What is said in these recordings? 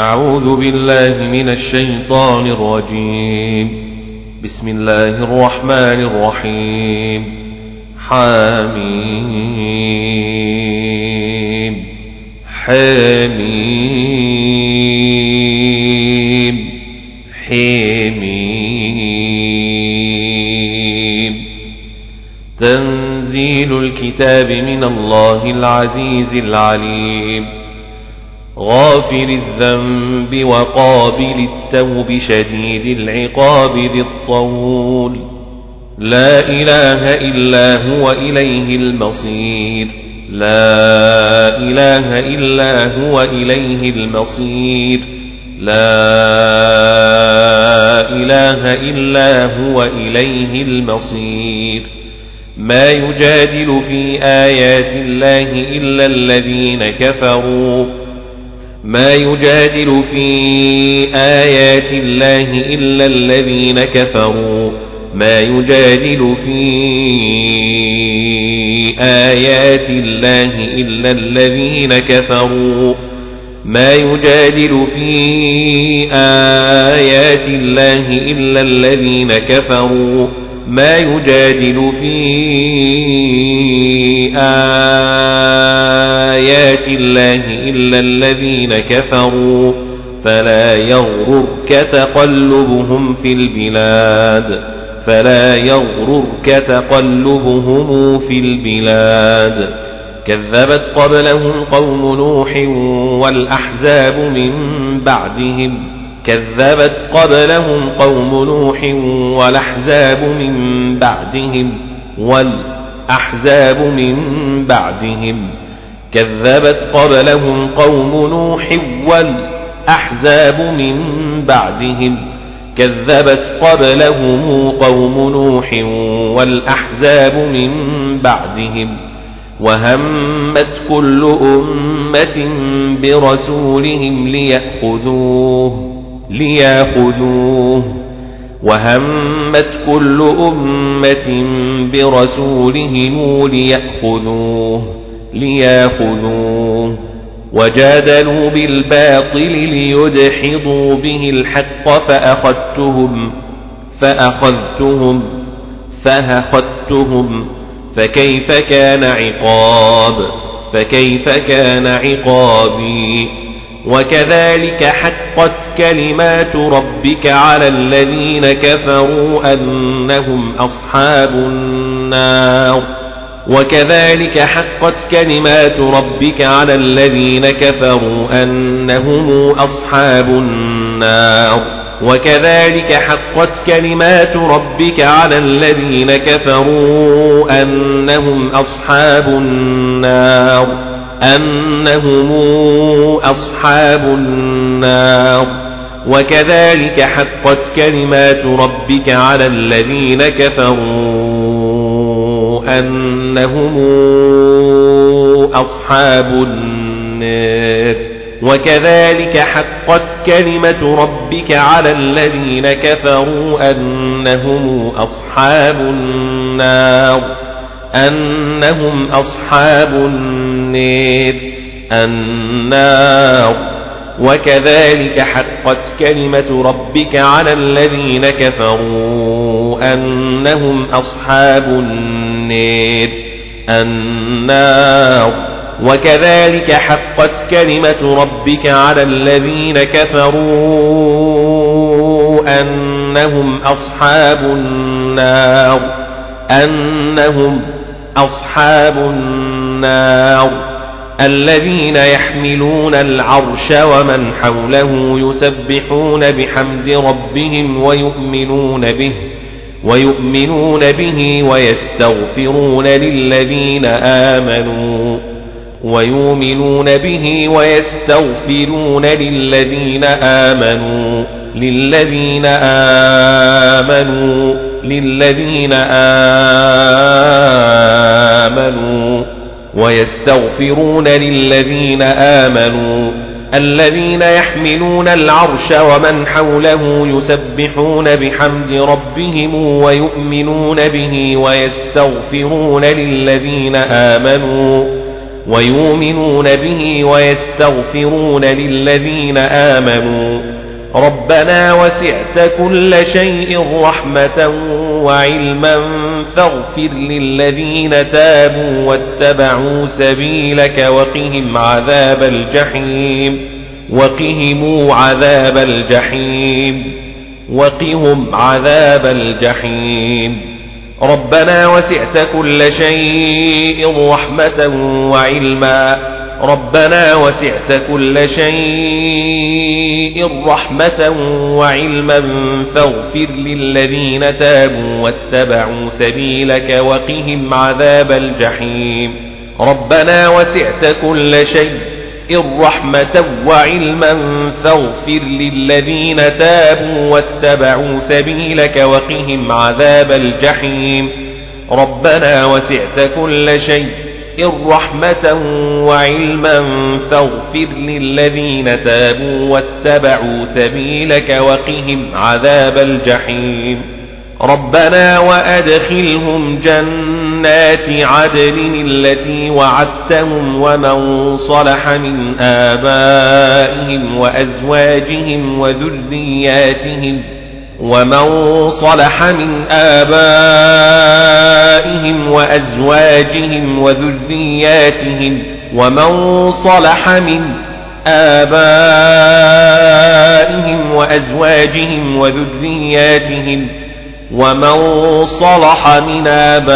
أعوذ بالله من الشيطان الرجيم. بسم الله الرحمن الرحيم. حميم. حميم. حميم. تنزيل الكتاب من الله العزيز العليم. غافر الذنب وقابل التوب شديد العقاب ذي الطول. لا إله إلا هو إليه المصير. لا إله إلا هو إليه المصير. لا إله إلا هو إليه المصير. ما يجادل في آيات الله إلا الذين كفروا. ما يجادل في آيات الله إلا الذين كفروا. ما يجادل في آيات الله إلا الذين كفروا. ما يجادل في آيات الله إلا الذين كفروا. ما يجادل في آيات الله إلا الذين كفروا فلا يغررك تقلبهم في البلاد فلا يغررك تقلبهم في البلاد كذبت قبلهم قوم نوح والأحزاب من بعدهم كذبت قبلهم قوم نوح والأحزاب من بعدهم والأحزاب من بعدهم كذبت قبلهم قوم نوح والأحزاب من بعدهم كذبت قبلهم قوم نوح والأحزاب من بعدهم وهمت كل أمة برسولهم ليأخذوه ليأخذوه وهمت كل أمة برسولهم ليأخذوه ليأخذوه. وجادلوا بالباطل ليدحضوا به الحق فأخذتهم فأخذتهم فأخذتهم. فكيف كان عقاب؟ فكيف كان عقابي؟ وكذلك حقت كلمات ربك على الذين كفروا أنهم أصحاب النار. وكذلك حقت كلمات ربك على الذين كفروا أنهم أصحاب النار. وكذلك حقت كلمات ربك على الذين كفروا أنهم أصحاب النار. أنهم أصحاب النار وكذلك حقت كلمات ربك على الذين كفروا أنهم أصحاب النار وكذلك حقت كلمة ربك على الذين كفروا أنهم أصحاب النار أنهم أصحاب النار النار. وكذلك حقت كلمة ربك على الذين كفروا أنهم أصحاب النار النار. وكذلك حقت كلمة ربك على الذين كفروا أنهم أصحاب النار. أنهم أصحاب النار الذين يحملون العرش ومن حوله يسبحون بحمد ربهم ويؤمنون به ويؤمنون به ويستغفرون للذين آمنوا ويؤمنون به ويستغفرون للذين آمنوا للذين آمنوا للذين آمنوا ويستغفرون للذين آمنوا الذين يحملون العرش ومن حوله يسبحون بحمد ربهم ويؤمنون به ويستغفرون للذين آمنوا ويؤمنون به ويستغفرون للذين آمنوا ربنا وسعت كل شيء رحمة وعلما فاغفر للذين تابوا واتبعوا سبيلك وقهم عذاب الجحيم وقهم عذاب الجحيم وقهم عذاب الجحيم ربنا وسعت كل شيء رحمة وعلما ربنا وسعت كل شيء رحمة وعلما فاغفر للذين تابوا واتبعوا سبيلك وقهم عذاب الجحيم. ربنا وسعت كل شيء رحمة وعلما فاغفر للذين تابوا واتبعوا سبيلك وقهم عذاب الجحيم. ربنا وسعت كل شيء رحمة وعلما فاغفر للذين تابوا واتبعوا سبيلك وقهم عذاب الجحيم. ربنا وأدخلهم جنات عدن التي وعدتهم ومن صلح من آبائهم وأزواجهم وذرياتهم ومن صلح من آبائهم وأزواجهم وذرياتهم ومن صلح من آبائهم وأزواجهم وذرياتهم ومن صلح من آبائهم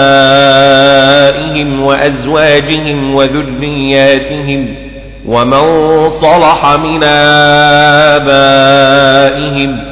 وأزواجهم وذرياتهم ومن صلح من آبائهم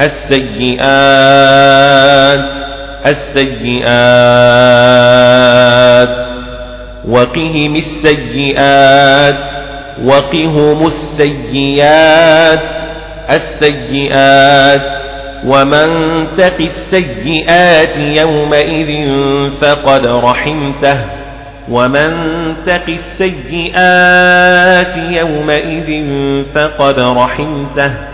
السيئات السيئات. وقهم السيئات وقهم السيئات السيئات. ومن تق السيئات يومئذ فقد رحمته. ومن تق السيئات يومئذ فقد رحمته.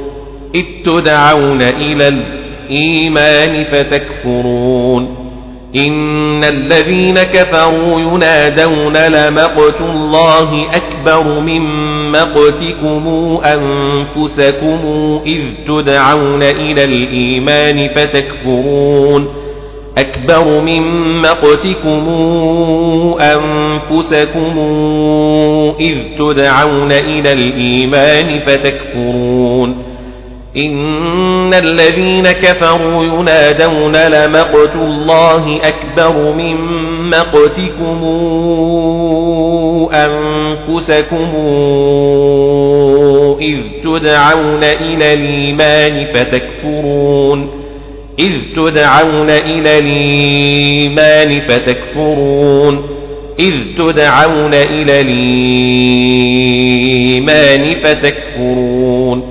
إذ تدعون إلى الإيمان فتكفرون. إن الذين كفروا ينادون لمقت الله أكبر من مقتكم أنفسكم إذ تدعون إلى الإيمان فتكفرون. أكبر من مقتكم أنفسكم إذ تدعون إلى الإيمان فتكفرون. إن الذين كفروا ينادون لمقت الله أكبر من مقتكم أنفسكم إذ تدعون إلى الإيمان فتكفرون إذ تدعون إلى الإيمان فتكفرون إذ تدعون إلى الإيمان فتكفرون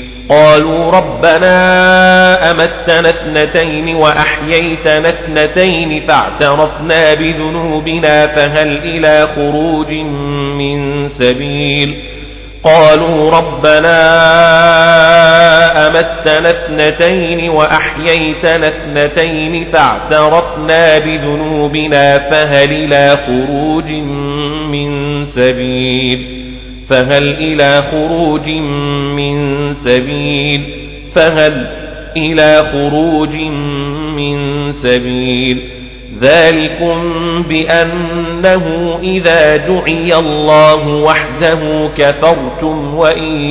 قالوا ربنا أمتنا اثنتين وأحييتنا اثنتين فاعترفنا بذنوبنا فهل إلى خروج من سبيل قالوا ربنا أمتنا اثنتين وأحييتنا اثنتين فاعترفنا بذنوبنا فهل إلى خروج من سبيل فهل إلى خروج من سبيل؟ فهل إلى خروج من سبيل؟ ذلكم بأنه إذا دعي الله وحده كفرتم وإن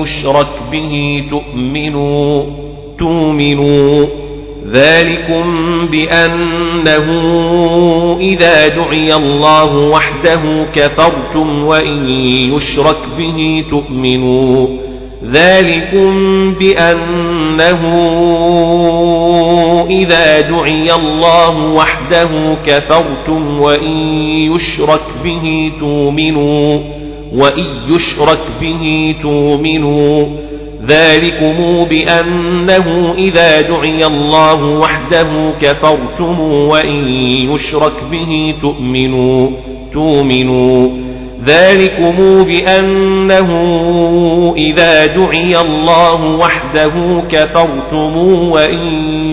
يشرك به تؤمنوا تؤمنوا. ذلكم بأنه إذا دعي الله وحده كفرتم وإن يشرك به تؤمنوا. ذلكم بأنه إذا دعي الله وحده كفرتم وإن يشرك به تؤمنوا. وإن يشرك به تؤمنوا. ذلكم بأنه إذا دعي الله وحده كفرتم وإن يشرك به تؤمنوا تؤمنوا. ذلكم بأنه إذا دعي الله وحده كفرتم وإن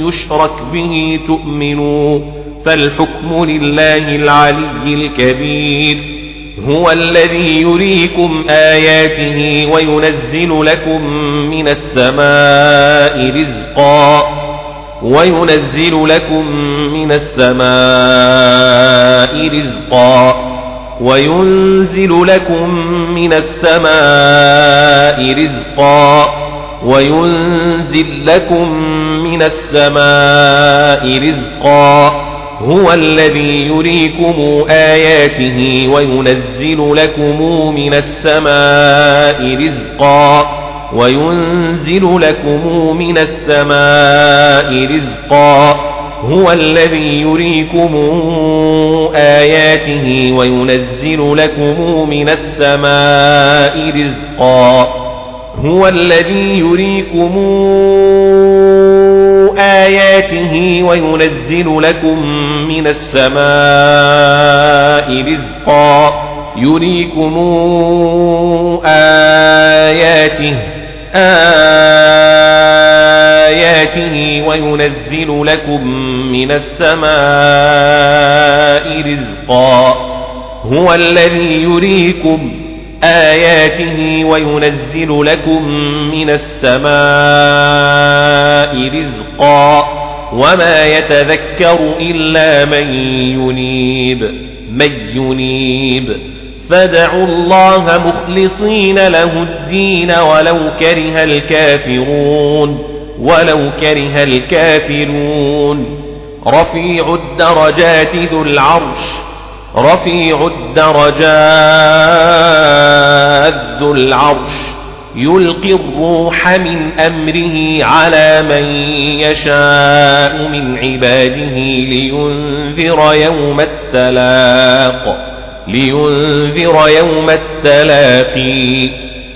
يشرك به تؤمنوا. فالحكم لله العلي الكبير. هو الذي يريكم آياته وينزل لكم من السماء رزقا وينزل لكم من السماء رزقا وينزل لكم من السماء رزقا وينزل لكم من السماء رزقا هو الذي يريكم آياته وينزل لكم من السماء رزقا وينزل لكم من السماء رزقا هو الذي يريكم آياته وينزل لكم من السماء رزقا هو الذي يريكم آياته وينزل لكم من السماء رزقا. يريكم آياته آياته وينزل لكم من السماء رزقا. هو الذي يريكم آياته وينزل لكم من السماء رزقا وما يتذكر إلا من ينيب من ينيب. فادعوا الله مخلصين له الدين ولو كره الكافرون ولو كره الكافرون. رفيع الدرجات ذو العرش. رفيع الدرجات ذو العرش يلقي الروح من أمره على من يشاء من عباده لينذر يوم التلاق لينذر يوم التلاقي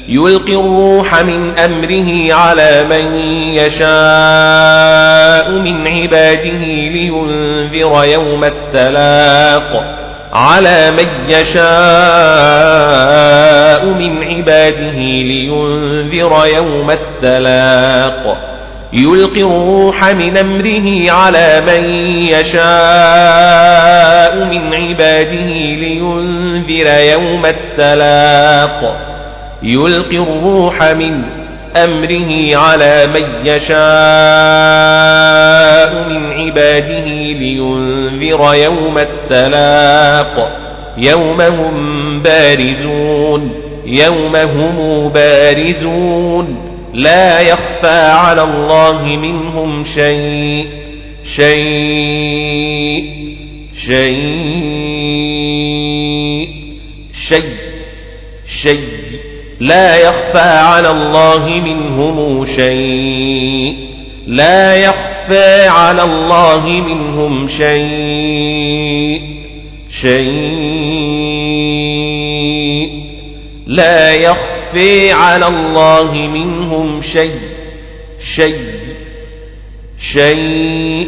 يلقي الروح من أمره على من يشاء من عباده لينذر يوم التلاق. على من يشاء من عباده لينذر يوم التلاق. يلقي الروح من أمره على من يشاء من عباده لينذر يوم التلاق. يلقي الروح من أمره على من يشاء من عباده لينذر يوم التلاق. يوم هم بارزون يوم هم بارزون. لا يخفى على الله منهم شيء شيء شيء شيء شيء. لا يخفى على الله منهم شيء. لا يخفى على الله منهم شيء. شيء. لا يخفى على الله منهم شيء. شيء. شيء.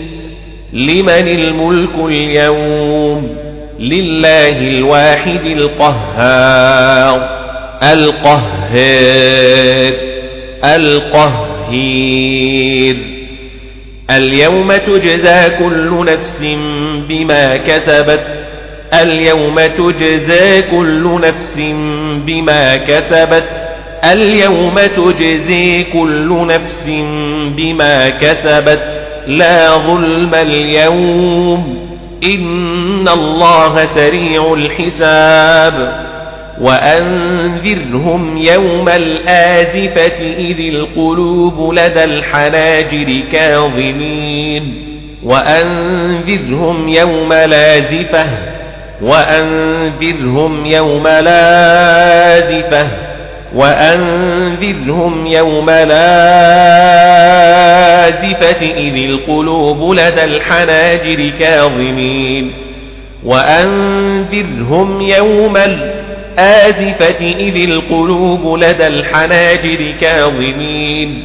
لمن الملك اليوم؟ لله الواحد القهار. القهار القهير. اليوم تجزى كل نفس بما كسبت اليوم تجزى كل نفس بما كسبت اليوم تجزي كل نفس بما كسبت. لا ظلم اليوم إن الله سريع الحساب. وأنذرهم يوم الآزفة إذ القلوب لدى الحناجر كاظمين. وأنذرهم يوم لازفة وأنذرهم يوم لازفة وأنذرهم يوم لازفة إذ القلوب لدى الحناجر كاظمين. وأنذرهم يوم الآزفة إذ القلوب لدى الحناجر كاظمين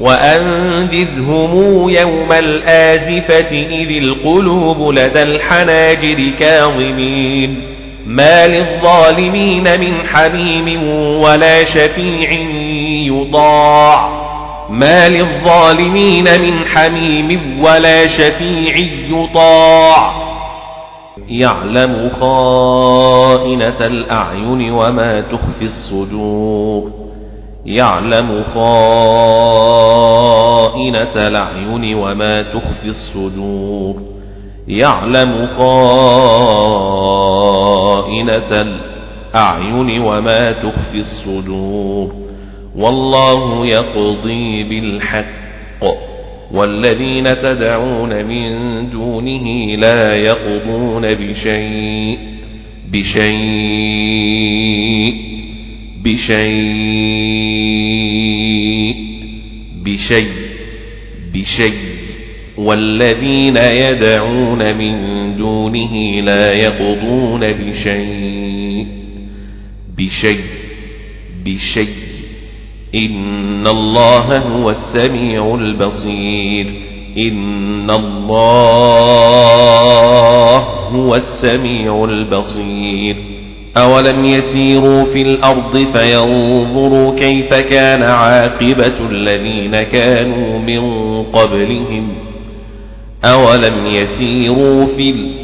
وأنذرهم يوم الآزفة إذ القلوب لدى الحناجر كاظمين ما للظالمين من حميم ولا شفيع يطاع ما للظالمين من حميم ولا شفيع يطاع يعلم خائنة الأعين وما تخفي الصدور. يعلم خائنة الأعين وما تخفي الصدور. يعلم خائنة الأعين وما تخفي الصدور. والله يقضي بالحق. والذين تدعون من دونه لا يقضون بشيء بشيء بشيء بشيء. بشيء والذين يدعون من دونه لا يقضون بشيء بشيء بشيء. إن الله هو السميع البصير إن الله هو السميع البصير أولم يسيروا في الأرض فينظروا كيف كان عاقبة الذين كانوا من قبلهم أولم يسيروا في الأرض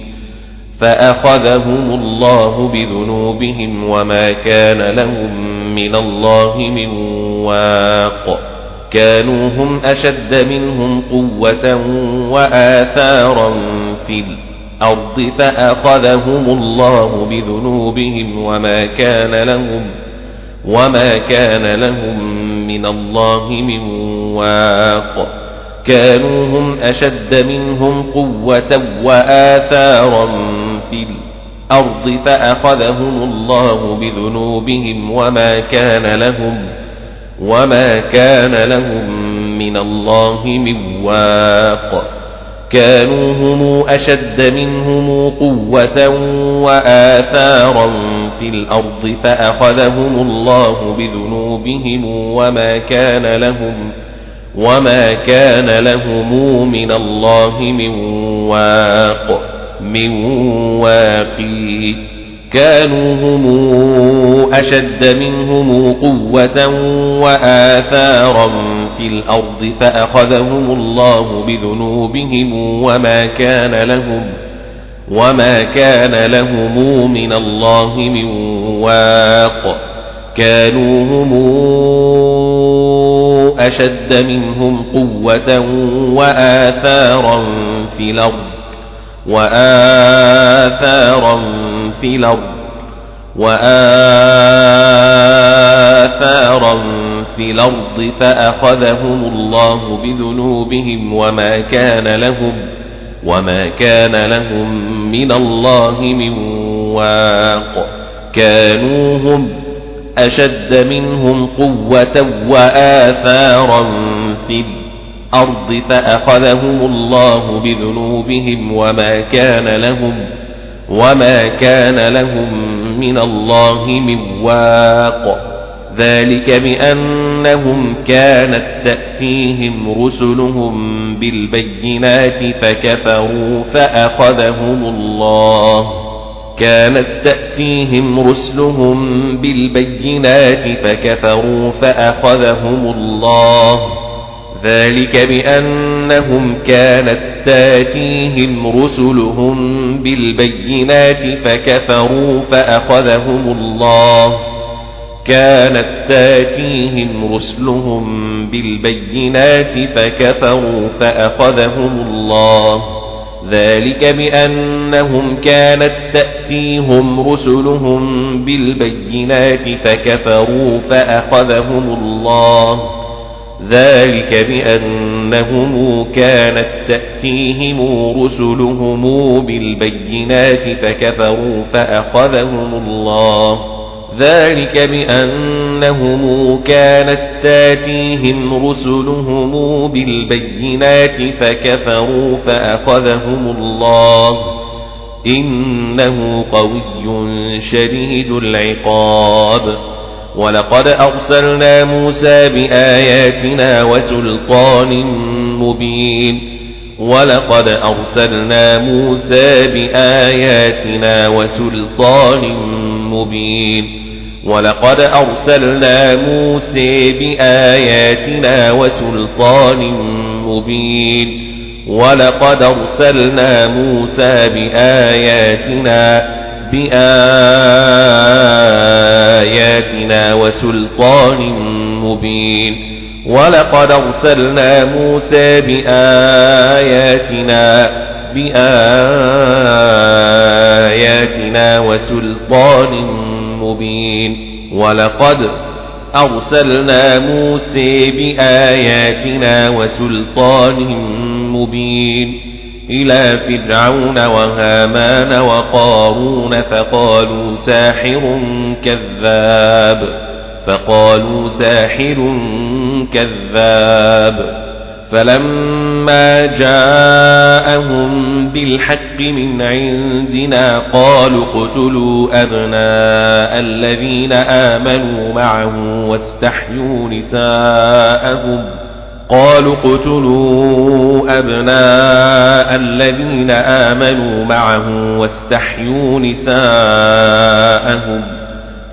فأخذهم الله بذنوبهم وما كان لهم من الله من واق. كانوا هم أشد منهم قوة وآثارا في الأرض فأخذهم الله بذنوبهم وما كان لهم وما كان لهم من الله من واق. كانوا هم أشد منهم قوة وآثارا في الأرض فأخذهم الله بذنوبهم وما كان لهم وما كان لهم من الله من واق. كانوا هم أشد منهم قوة وآثارا في الأرض فأخذهم الله بذنوبهم وما كان لهم وما كان لهم من الله من واق. من واقي. كانوا هم أشد منهم قوة وآثارا في الأرض فأخذهم الله بذنوبهم وما كان لهم وما كان لهم من الله من واق. كانوا هم أشد منهم قوة وآثارا في الأرض وآثارا في الأرض وآثارا في الأرض فأخذهم الله بذنوبهم وما كان لهم وما كان لهم من الله من واق. كانوا هم أشد منهم قوة وآثارا في الأرض فأخذهم الله بذنوبهم وما كان لهم وما كان لهم من الله من واق. ذلك بأنهم كانت تأتيهم رسلهم بالبينات فكفروا فأخذهم الله. كانت تأتيهم رسلهم بالبينات فكفروا فأخذهم الله. ذلك بأنهم كانت تاتيهم رسلهم بالبينات فكفروا فأخذهم الله. كانت تاتيهم رسلهم بالبينات فكفروا فأخذهم الله. ذلك بأنهم كانت تأتيهم رسلهم بالبينات فكفروا فأخذهم الله. ذلك بأنهم كانت تأتيهم رسلهم بالبينات فكفروا فأخذهم الله. ذلك بأنهم كانت تأتيهم رسلهم بالبينات فكفروا فأخذهم الله. إنه قوي شديد العقاب. ولقد أرسلنا موسى بآياتنا وسلطان مبين. ولقد أرسلنا موسى بآياتنا وسلطان مبين. ولقد أرسلنا موسى بآياتنا وسلطان مبين. ولقد أرسلنا موسى بآياتنا بآياتنا وسلطان مبين. ولقد أرسلنا موسى بآياتنا بآياتنا وسلطان مبين. ولقد أرسلنا موسى بآياتنا وسلطان مبين. إلى فرعون وهامان وقارون فقالوا ساحر كذاب فقالوا ساحر كذاب فلما جاءهم بالحق من عندنا قالوا اقتلوا أبناء الذين آمنوا معه واستحيوا نساءهم قالوا اقتلوا أبناء الذين آمنوا معه واستحيوا نساءهم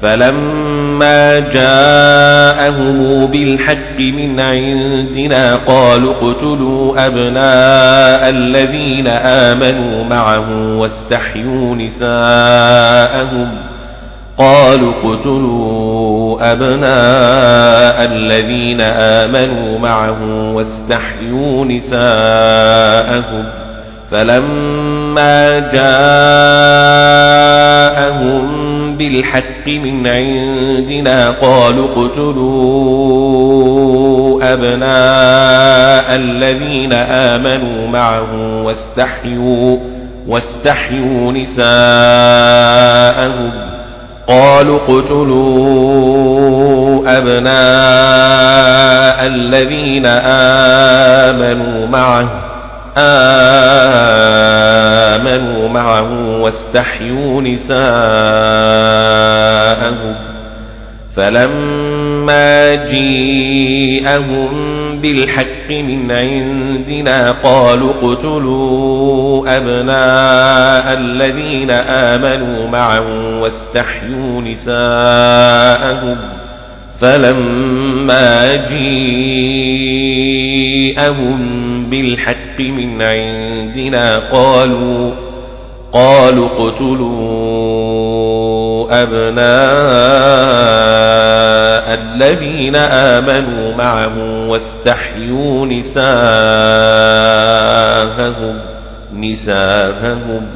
فلما جاءهم بالحق من عندنا قالوا اقتلوا أبناء الذين آمنوا معه واستحيوا نساءهم قالوا اقتلوا أبناء الذين آمنوا معه واستحيوا نساءهم. فلما جاءهم بالحق من عندنا قالوا اقتلوا أبناء الذين آمنوا معه واستحيوا واستحيوا نساءهم. قالوا اقتلوا أبناء الذين آمنوا معه آمنوا معه واستحيوا نساءهم. فلما جيءهم بالحق من عندنا قالوا اقتلوا أبناء الذين آمنوا معه واستحيوا نساءهم فلما جيءهم بالحق من عندنا قالوا قالوا اقتلوا أبناء الذين آمنوا معه واستحيوا نساءهم نساءهم.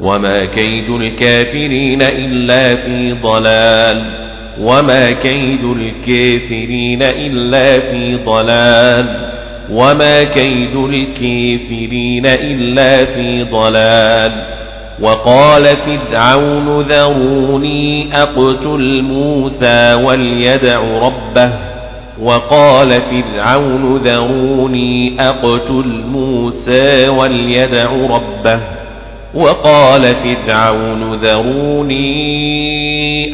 وما كيد الكافرين إلا في ضلال. وما كيد الكافرين إلا في ضلال. وما كيد الكافرين إلا في ضلال. وقال فرعون ذروني أقتل موسى وليدع ربه. وقال فرعون ذروني أقتل موسى وليدع ربه. وقال فرعون ذروني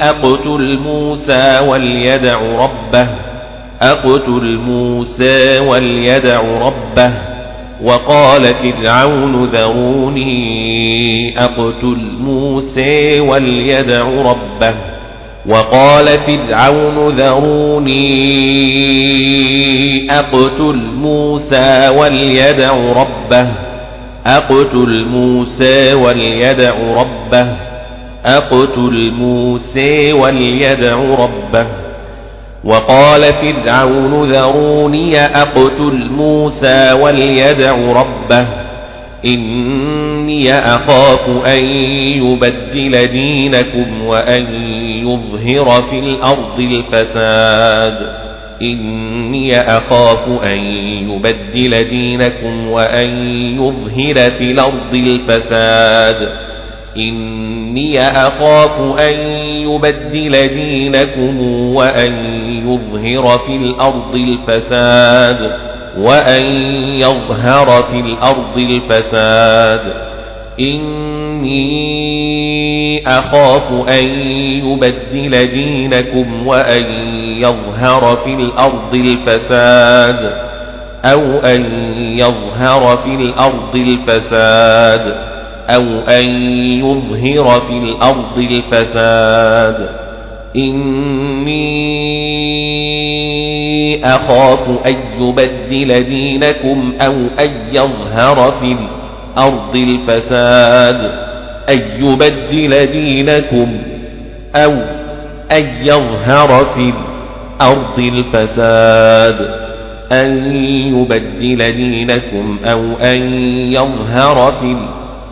أقتل موسى وليدع ربه. أقتل موسى وليدع ربه. وقال فرعون ذروني أقتل موسى وليدع ربه. وقال فرعون ذروني أقتل موسى وليدع ربه. أقتل موسى وليدع ربه. أقتل موسى وليدع ربه. وقال فرعون ذروني أقتل موسى وليدع ربه إني أخاف أن يبدل دينكم وأن يظهر في الأرض الفساد إني أخاف أن يبدل دينكم وأن يظهر في الأرض الفساد إني أخاف أن يبدل دينكم وأن يظهر في الأرض الفساد وأن يظهر في الأرض الفساد. إني أخاف أن يبدل دينكم وأن يظهر في الأرض الفساد أو أن يظهر في الأرض الفساد. أو أن يظهر في الأرض الفساد إني أخاف أن يبدل دينكم أو أن يظهر في الأرض الفساد أن يبدل دينكم أو أن يظهر في الأرض الفساد أن يبدل دينكم أو أن يظهر في الأرض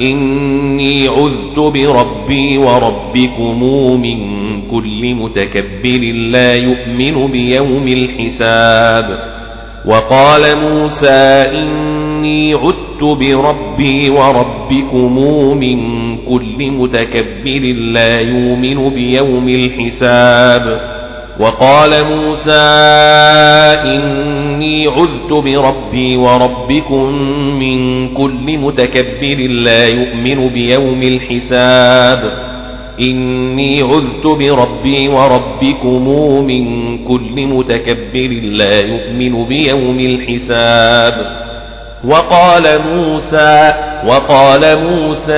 إني عذت بربي وربكم من كل متكبر لا يؤمن بيوم الحساب. وقال موسى إني عذت بربي وربكم من كل متكبر لا يؤمن بيوم الحساب. وقال موسى إني عذت بربي وربكم من كل متكبر لا يؤمن بيوم الحساب. إني عذت بربي وربكم من كل متكبر لا يؤمن بيوم الحساب. وقال موسى وقال موسى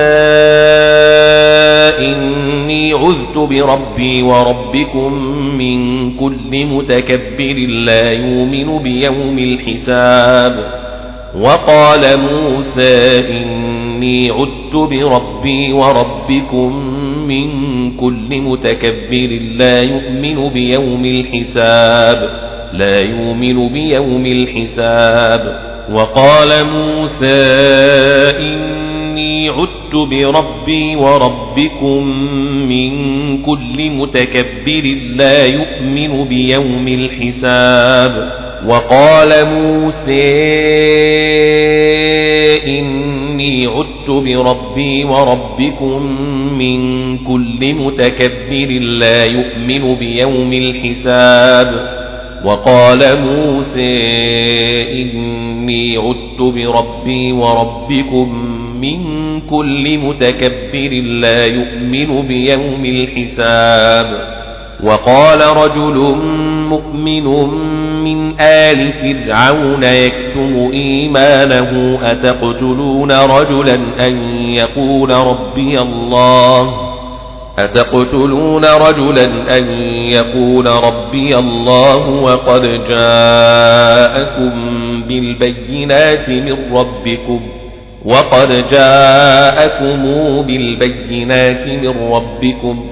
إني عذت بربي وربكم من كل متكبر لا يؤمن بيوم الحساب. وقال موسى إني عذت بربي وربكم من كل متكبر لا يؤمن بيوم الحساب لا يؤمن بيوم الحساب. وقال موسى إني عدت بربي وربكم من كل متكبر لا يؤمن بيوم الحساب. وقال موسى إني عدت بربي وربكم من كل متكبر لا يؤمن بيوم الحساب. وقال موسى إني عدت بربي وربكم من كل متكبر لا يؤمن بيوم الحساب. وقال رجل مؤمن من آل فرعون يكتم إيمانه أتقتلون رجلا أن يقول ربي الله؟ أتقتلون رجلا أن يقول ربي الله وقد جاءكم بالبينات من ربكم وقد جاءكم بالبينات من ربكم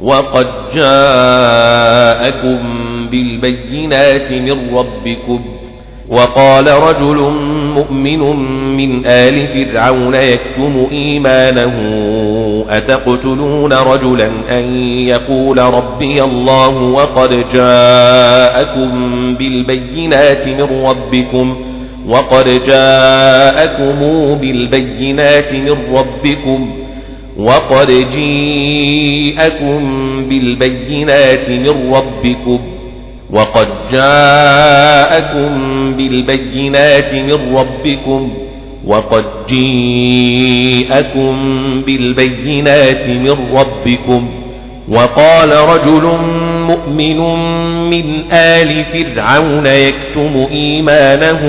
وقد جاءكم بالبينات من ربكم وقال رجل مؤمن من آل فرعون يكتم إيمانه أتقتلون رجلا أن يقول ربي الله وقد جاءكم بالبينات من ربكم وقد جاءكم بالبينات من ربكم وقد جيءكم بالبينات من ربكم وقد جاءكم بالبينات من ربكم وقد جيءكم بالبينات من ربكم وقال رجل مؤمن من آل فرعون يكتم إيمانه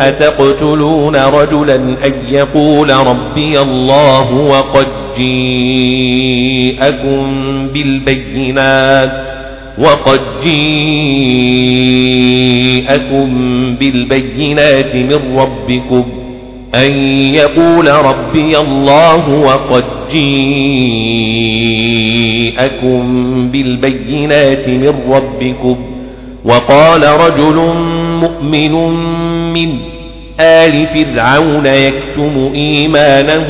أتقتلون رجلا أن يقول ربي الله وقد جيءكم بالبينات وقد جيءكم بالبينات من ربكم أن يقول ربي الله وقد جيءكم بالبينات من ربكم وقال رجل مؤمن من آل فرعون يكتم إيمانه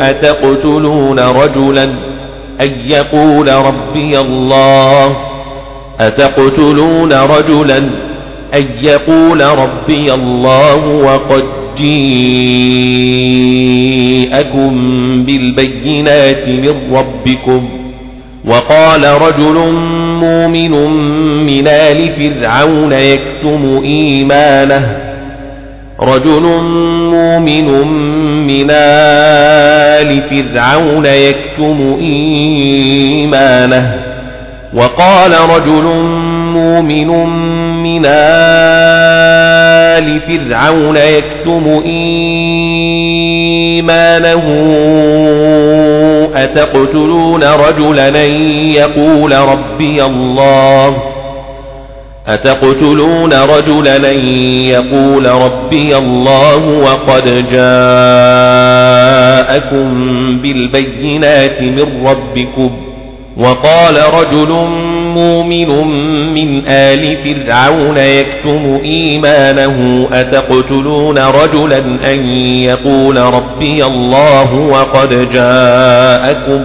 أتقتلون رجلا أن يقول ربي الله أتقتلون رجلا أن يقول ربي الله وقد جيءكم بالبينات من ربكم وقال رجل مؤمن من آل فرعون يكتم إيمانه رجل مؤمن من آل فرعون يكتم إيمانه. وقال رجل مؤمن من آل فرعون يكتم إيمانه. أتقتلون رجلا؟ يقول ربي الله. أتقتلون رجلا يقول ربي الله وقد جاءكم بالبينات من ربكم وقال رجل مؤمن من آل فرعون يكتم إيمانه أتقتلون رجلا أن يقول ربي الله وقد جاءكم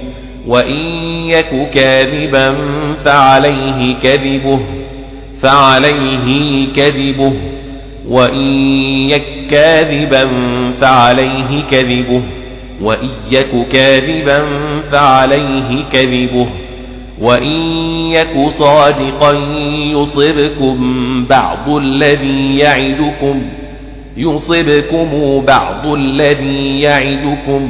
وإن يك كاذبا فعليه كذبه فعليه كذبه. وإن يك كاذبا فعليه كذبه. وإن يك كاذبا فعليه كذبه. وإن يك صادقا يصبكم بعض الذي يعدكم يصبكم بعض الذي يعدكم.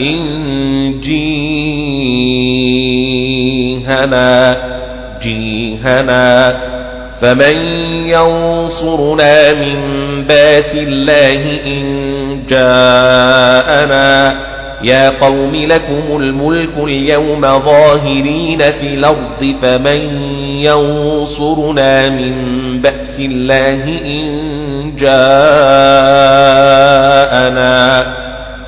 إن جيهنا جيهنا فمن ينصرنا من بأس الله إن جاءنا. يا قوم لكم الملك اليوم ظاهرين في الأرض فمن ينصرنا من بأس الله إن جاءنا.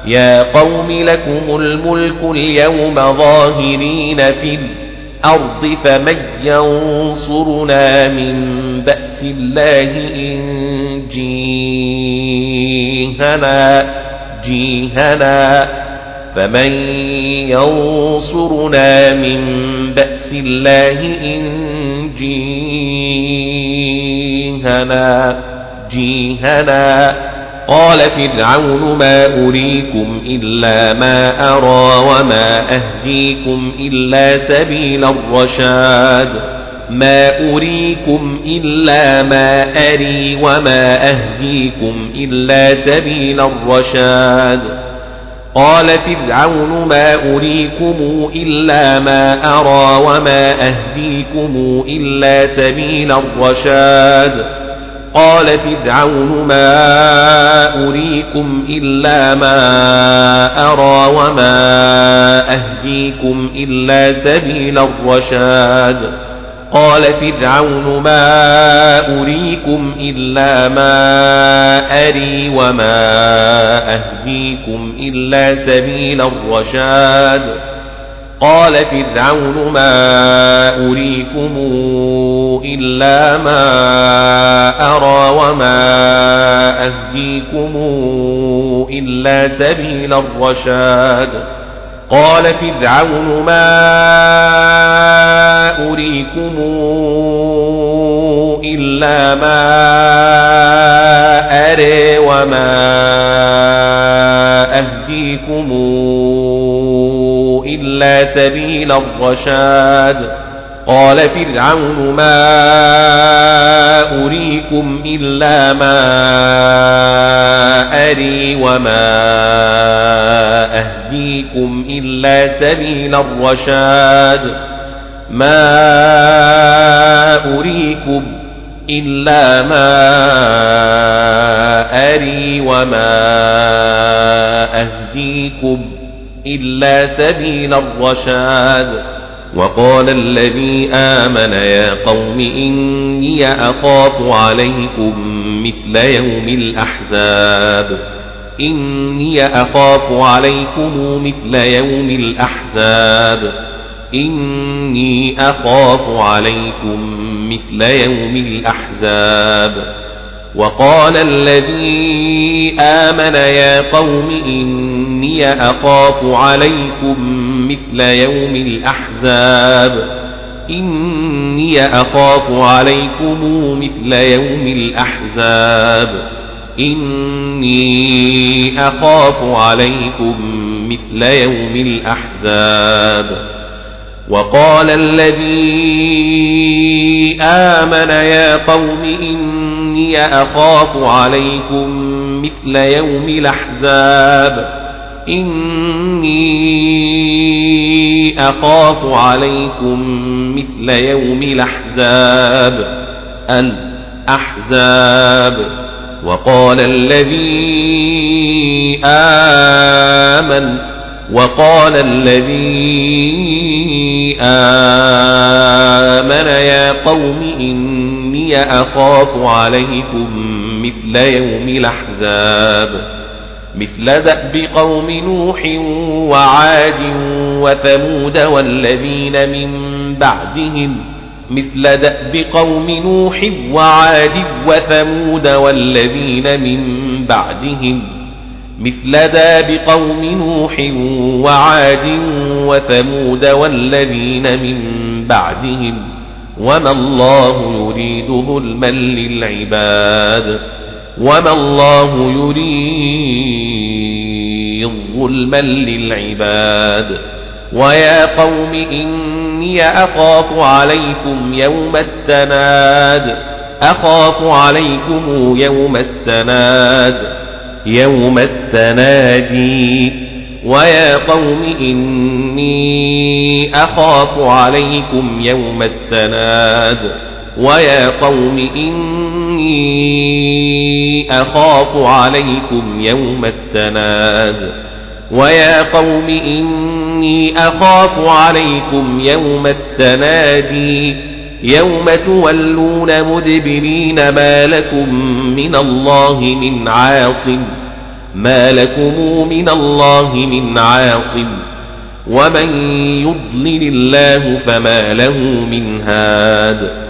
يا قوم لكم الملك اليوم ظاهرين في الأرض فمن ينصرنا من بأس الله إن جيهنا جيهنا. فمن ينصرنا من بأس الله إن جيهنا جيهنا. قال فرعون ما أريكم إلا ما أرى وما أهديكم إلا سبيل الرشاد. ما أريكم إلا ما أري وما أهديكم إلا سبيل الرشاد. قال فرعون ما أريكم إلا ما أرى وما أهديكم إلا سبيل الرشاد. قال فرعون ما أريكم إلا ما أرى وما أهديكم إلا سبيل الرشاد. قال فرعون ما أريكم إلا ما أري وما أهديكم إلا سبيل الرشاد. قال فرعون ما أريكم إلا ما أرى وما أهديكم إلا سبيل الرشاد. قال فرعون ما أريكم إلا ما أري وما أهديكم إلا سبيل الرشاد. قال فرعون ما أريكم إلا ما أري وما أهديكم إلا سبيل الرشاد. ما أريكم إلا ما أري وما أهديكم إلا سبيل الرشاد. وقال الذي آمن يا قوم إني أخاف عليكم مثل يوم الأحزاب. إني أخاف عليكم مثل يوم الأحزاب. إني أخاف عليكم مثل يوم الأحزاب. وقال الذي آمن يا قوم إني أخاف عليكم مثل يوم الأحزاب. إني أخاف عليكم مثل يوم الأحزاب. إني أخاف عليكم مثل يوم الأحزاب. وقال الذي آمن يا قوم إني أخاف عليكم مثل يوم الأحزاب. إني أخاف عليكم مثل يوم الأحزاب الأحزاب. وقال الذي آمن وقال الذي آمن يا قوم إني أخاف عليكم مثل يوم الأحزاب. مثل دأب قوم نوح وعاد وثمود والذين من بعدهم مثل دأب قوم نوح وعاد وثمود والذين من بعدهم مثل داب قوم نوح وعاد وثمود والذين من بعدهم وما الله يريد ظلما للعباد وما الله يريد ظلما للعباد. ويا قوم إني أخاف عليكم يوم التناد. أخاف عليكم يوم التناد. يوم التنادي ويا قوم إني أخاف عليكم يوم التناد. ويا قوم إني أخاف عليكم يوم التناد ويا قوم إني أخاف عليكم يوم التنادي يوم تولون مدبرين ما لكم من الله من عاصم ما لكم من الله من عاصم ومن يضلل الله فما له من هاد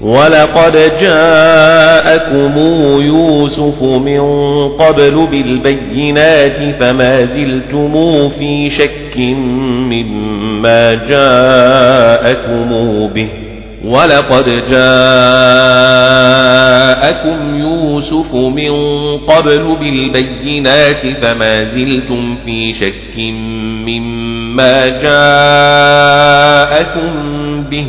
ولقد جاءكم يوسف من قبل بالبينات فما زلتم في شك مما جاءكم به ولقد جاءكم يوسف من قبل بالبينات فما زلتم في شك مما جاءكم به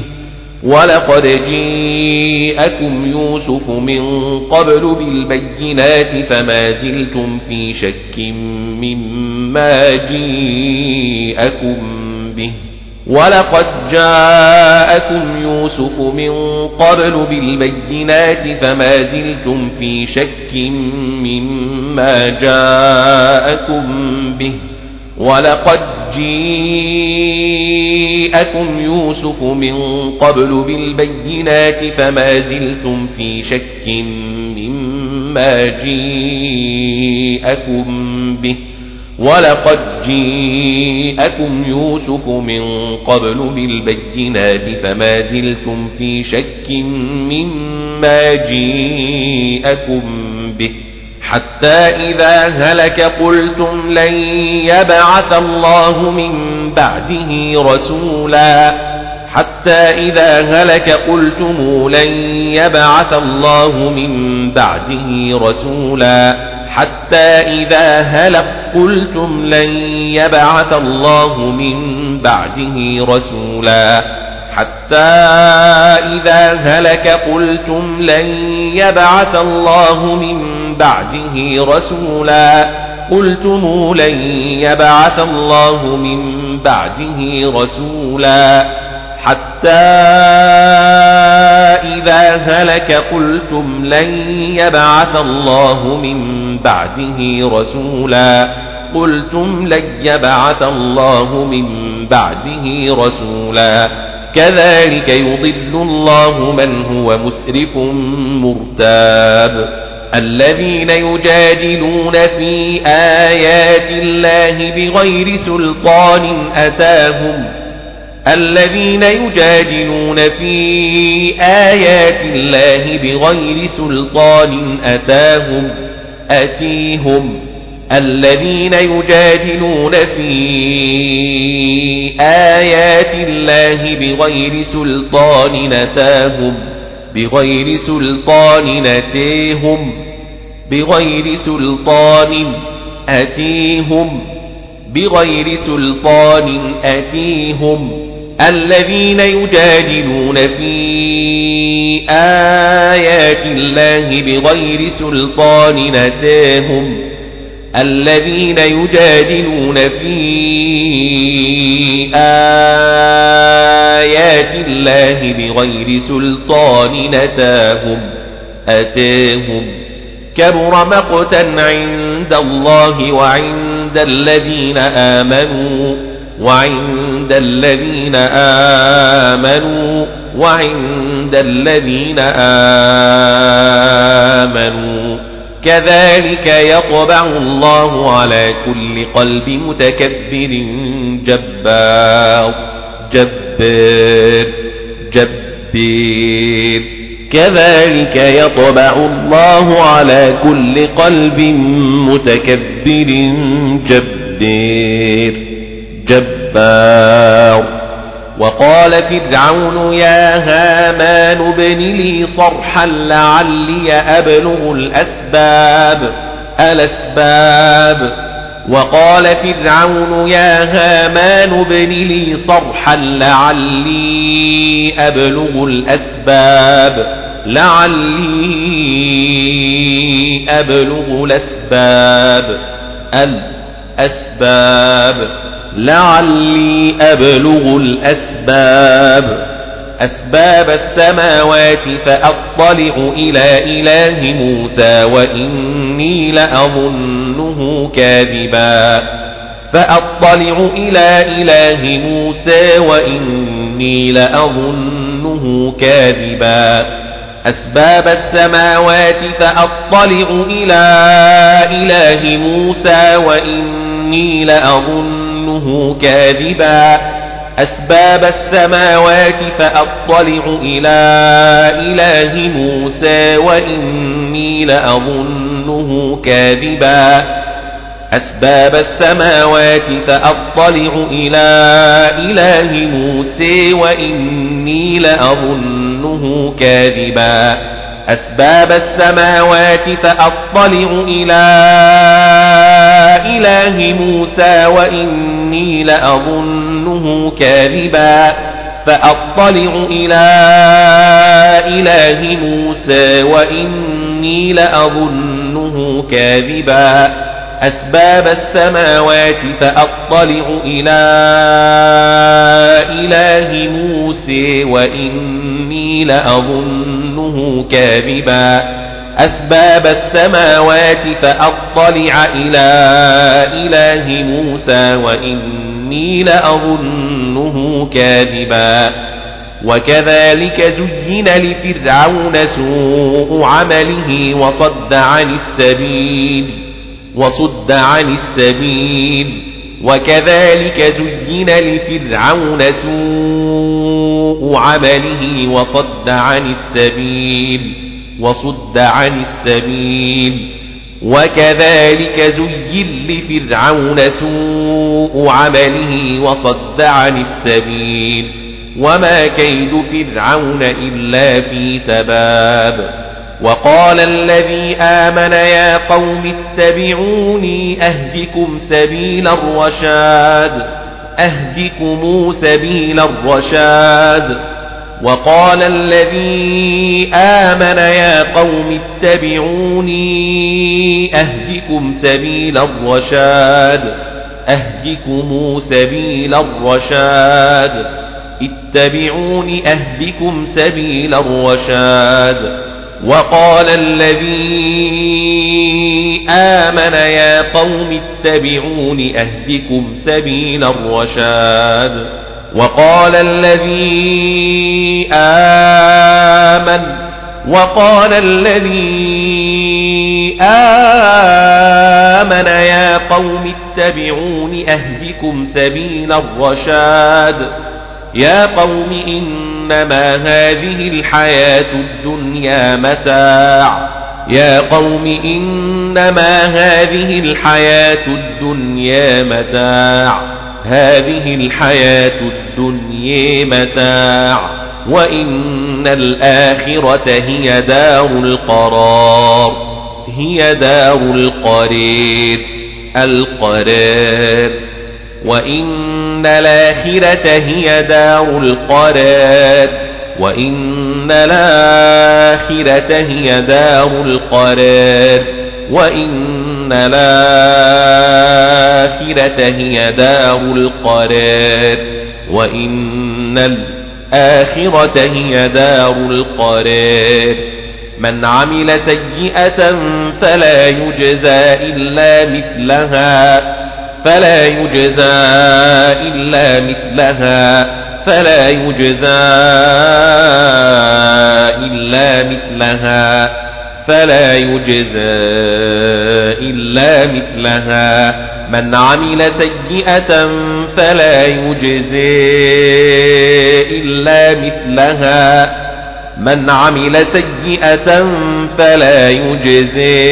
ولقد جيءكم يوسف من قبل بالبينات فما زلتم في شك مما جيءكم به. ولقد جاءكم يوسف من قبل بالبينات فما زلتم في شك مما جاءكم به. ولقد جيءكم يوسف من قبل بالبينات فما زلتم في شك مما جيءكم به ولقد جيءكم يوسف من قبل بالبينات فما زلتم في شك مما جيءكم به حتى إذا هلك قلتم لن يبعث الله من بعده رسولا. حتى إذا هلك قلتم لن يبعث الله من بعده رسولا. حتى إذا هلك قلتم لن يبعث الله من بعده رسولا. حتى إذا هلك قلتم لن يبعث الله من بعده رسولا قلتم لن يبعث الله من بعده رسولا حتى إذا هلك قلتم لن يبعث الله من بعده رسولا قلتم لن يبعث الله من بعده رسولا كذلك يضل الله من هو مسرف مرتاب الذين يجادلون في آيات الله بغير سلطان أتاهم. الذين يجادلون في آيات الله بغير سلطان أتاهم. أتيهم. الذين يجادلون في آيات الله بغير سلطان نتاهم بغير سلطان نتيهم بغير سلطان أتيهم بغير سلطان أتيهم. الذين يجادلون في آيات الله بغير سلطان نتاهم الذين يجادلون في الله بغير سلطان نتاهم أتاهم. كبر مقتا عند الله وعند الذين آمنوا وعند الذين آمنوا وعند الذين آمنوا. كذلك يطبع الله على كل قلب متكبر جبار جبار. جبار. كذلك يطبع الله على كل قلب متكبر. جبار. جبار. وقال فرعون يا هامان ابن لي صرحا لعلي أبلغ الأسباب. الأسباب. وقال فرعون يا هامان ابن لي صرحا لعلي أبلغ الأسباب لعلي أبلغ الأسباب الأسباب لعلي أبلغ الأسباب. أسباب السماوات فأطلع إلى إله موسى وإني لأظنه كاذبا. فأطلع إلى إله موسى وإني لأظنه كاذبا. أسباب السماوات فأطلع إلى إله موسى وإني لأظنه كاذبا. أسباب السماوات فأطلع إلى إله موسى وإني لأظنه كاذبا. أسباب السماوات فأطلع إلى إله موسى وإني لأظنه كاذبا. أسباب السماوات فأطلع إلى إله موسى وإني لأظنه كاذبا فأطلع إلى إله موسى وإني لأظنه كاذبا أسباب السماوات فأطلع إلى إله موسى وإني لأظنه كاذبا أسباب السماوات فأطلع إلى إله موسى وإني لأظنه كاذبا. وكذلك زين لفرعون سوء عمله وصد عن السبيل وصد عن السبيل. وكذلك زين لفرعون سوء عمله وصد عن السبيل وصد عن السبيل. وكذلك زين لفرعون سوء عمله وصد عن السبيل وما كيد فرعون إلا في تباب وقال الذي آمن يا قوم اتبعوني أهدكم سبيل الرشاد أهدكم سبيل الرشاد وقال الذي آمن يا قوم اتبعوني أهدكم سبيل الرشاد أهدكم سبيل الرشاد اتبعوني أهدكم سبيل الرشاد. وقال الذي آمن يا قوم اتبعون أهدكم سبيل الرشاد. وقال الذي آمن وقال الذي آمن يا قوم اتبعون أهدكم سبيل الرشاد. يا قوم إن إنما هذه الحياة الدنيا متاع. يا قوم إنما هذه الحياة الدنيا متاع. هذه الحياة الدنيا متاع وإن الآخرة هي دار القرار هي دار القرير القرار. وإن الآخرة هي دار القرار وإن الآخرة هي دار القرار وإن الآخرة هي دار القرار وإن الآخرة هي دار القرار. من عمل سيئة فلا يجزى إلا مثلها فلا يجزى إلا مثلها فلا يجزى إلا مثلها. فلا يجزى إلا مثلها. من عمل سيئة فلا يجزى إلا مثلها. من عمل سيئة فلا يجزى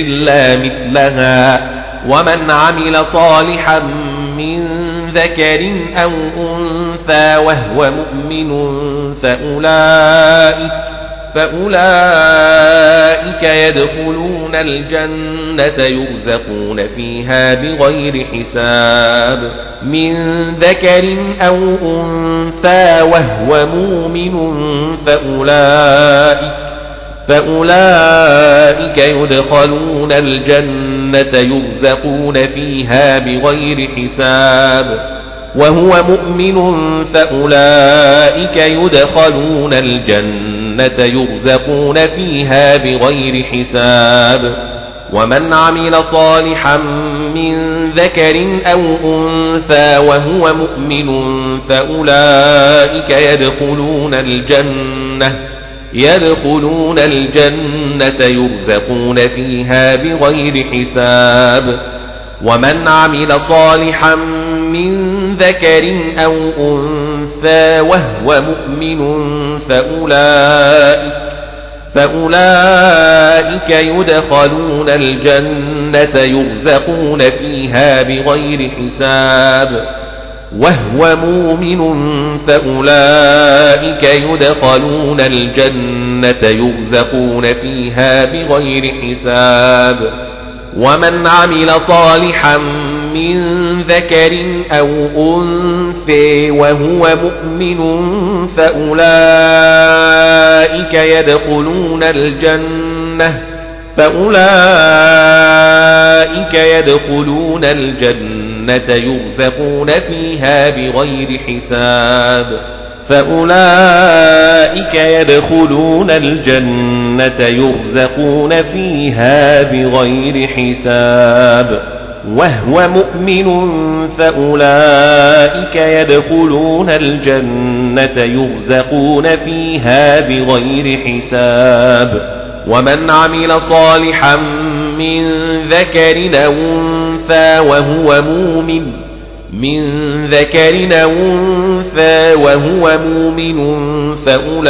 إلا مثلها. ومن عمل صالحا من ذكر أو أنثى وهو مؤمن فأولئك فأولئك يدخلون الجنة يرزقون فيها بغير حساب من ذكر أو أنثى وهو مؤمن فأولئك فأولئك يدخلون الجنة يرزقون فيها بغير حساب وهو مؤمن فأولئك يدخلون الجنة يرزقون فيها بغير حساب. ومن عمل صالحا من ذكر أو أنثى وهو مؤمن فأولئك يدخلون الجنة يدخلون الجنة يرزقون فيها بغير حساب. ومن عمل صالحا من ذكر أو أنثى وهو مؤمن فأولئك فأولئك يدخلون الجنة يرزقون فيها بغير حساب وهو مؤمن فأولئك يدخلون الجنة يرزقون فيها بغير حساب ومن عمل صالحا من ذكر أو أنثى وهو مؤمن فأولئك يدخلون الجنة فأولئك يدخلون الجنة يرزقون فيها بغير حساب فأولئك يدخلون الجنة يرزقون فيها بغير حساب. وهو مؤمن فأولئك يدخلون الجنة يرزقون فيها بغير حساب. ومن عمل صالحا من ذكر أو أنثى وهو مؤمن من ذكر أو أنثى وهو مؤمن فأولئك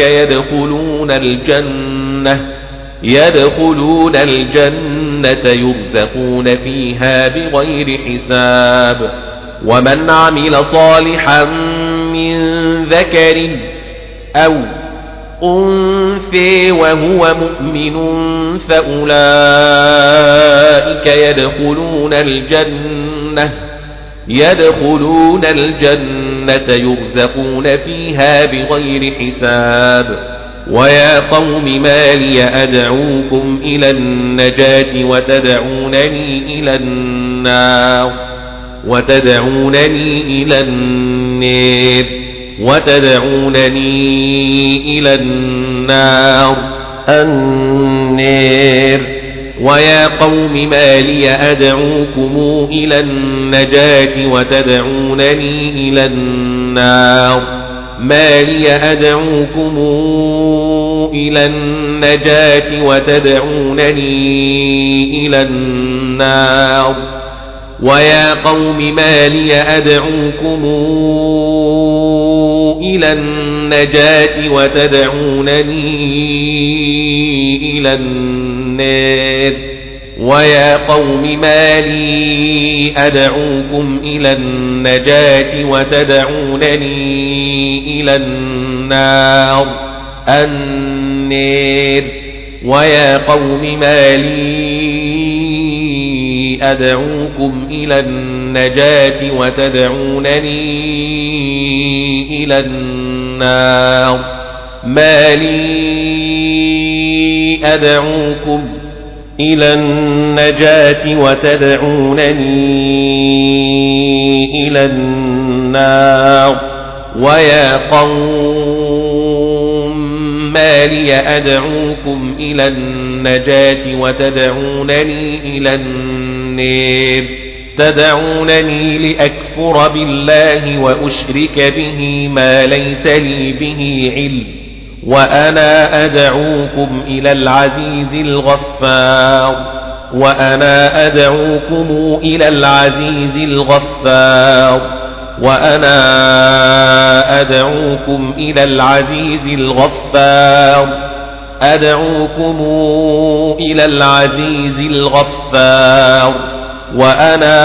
يدخلون الجنة يدخلون الجنة يرزقون فيها بغير حساب. ومن عمل صالحا من ذكر أو أنثى وهو مؤمن فأولئك يدخلون الجنة يدخلون الجنة يرزقون فيها بغير حساب. ويا قوم ما لي أدعوكم إلى النجاة وتدعونني إلى النار وتدعونني إلى النار وتدعونني إلى النار النار ويا قوم ما لي أدعوكم إلى النجاة وتدعونني إلى النار ما لي أدعوكم إلى النجاة وتدعونني إلى النار. ويا قوم ما لي أدعوكم إلى النجاة وتدعونني إلى النار. ويا قوم ما لي أدعوكم إلى النجاة وتدعونني إلى النار. النير. ويا قوم ما لي أدعوكم إلى النجاة وتدعونني إلى النار. ما لي أدعوكم إلى النجاة وتدعونني إلى النار. ويا قوم ما لي أدعوكم إلى النجاة وتدعونني إلى النير تدعونني لأكفر بالله وأشرك به ما ليس لي به علم وأنا أدعوكم إلى العزيز الغفار وأنا أدعوكم إلى العزيز الغفار وأنا أدعوكم إلى العزيز الغفار. أدعوكم إلى العزيز الغفار. وأنا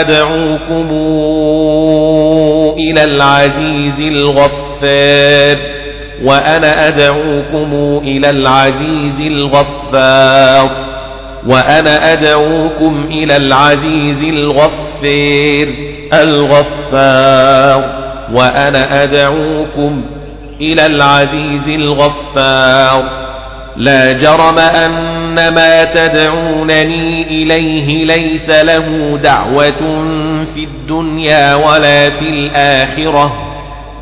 أدعوكم إلى العزيز الغفار. وأنا أدعوكم إلى العزيز الغفار. وأنا أدعوكم إلى العزيز الغفير الغفار وأنا أدعوكم إلى العزيز الغفار لا جرم أن ما تدعونني إليه ليس له دعوة في الدنيا ولا في الآخرة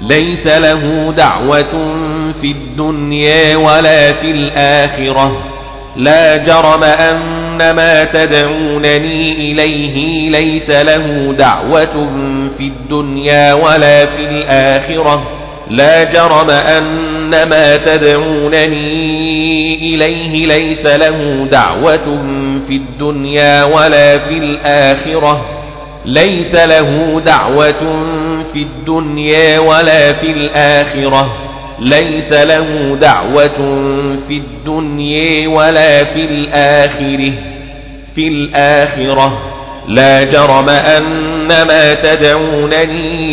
ليس له دعوة في الدنيا ولا في الآخرة لا جرم أن ما تدعونني إليه ليس له دعوة في الدنيا ولا في الآخرة. لا جرم أن ما تدعونني إليه ليس له دعوة في الدنيا ولا في الآخرة. ليس له دعوة في الدنيا ولا في الآخرة. ليس له دعوة في الدنيا ولا في الآخرة. في الآخرة. لا جرم أن ما تدعونني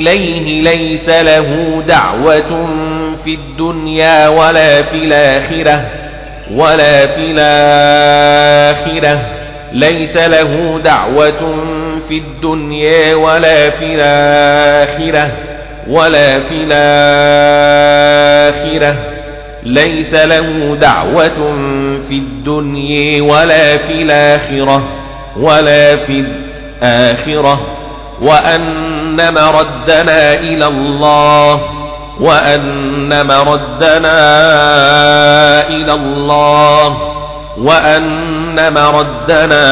إليه ليس له دعوة في الدنيا ولا في الآخرة. ولا في الآخرة. ليس له دعوة في الدنيا ولا في الآخرة. ولا في الآخرة. ليس له دعوة في الدنيا ولا في الآخرة ولا في الآخرة. وأن مردنا إلى الله وأن مردنا إلى الله وأن مردنا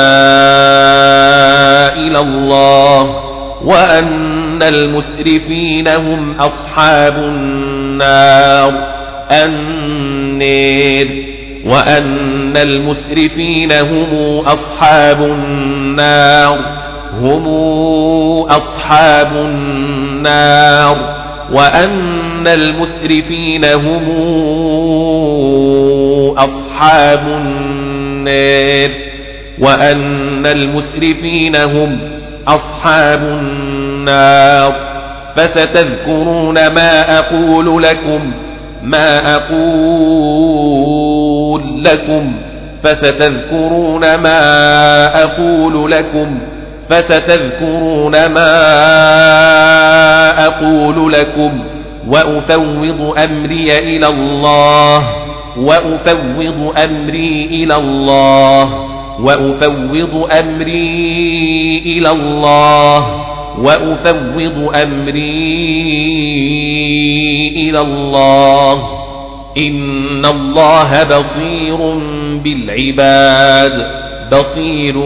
إلى الله وأن المسرفين هم أصحاب النار النير وأن المسرفين هم أصحاب النار هم أصحاب النار وأن المسرفين هم أصحاب النار وأن المسرفين هم أصحاب النار فستذكرون ما أقول لكم ما أقول لكم فستذكرون ما أقول لكم فستذكرون ما أقول لكم. وأفوض أمري إلى الله وأفوض أمري إلى الله وأفوض أمري إلى الله. وأفوض أمري إلى الله. إن الله بصير بالعباد بصير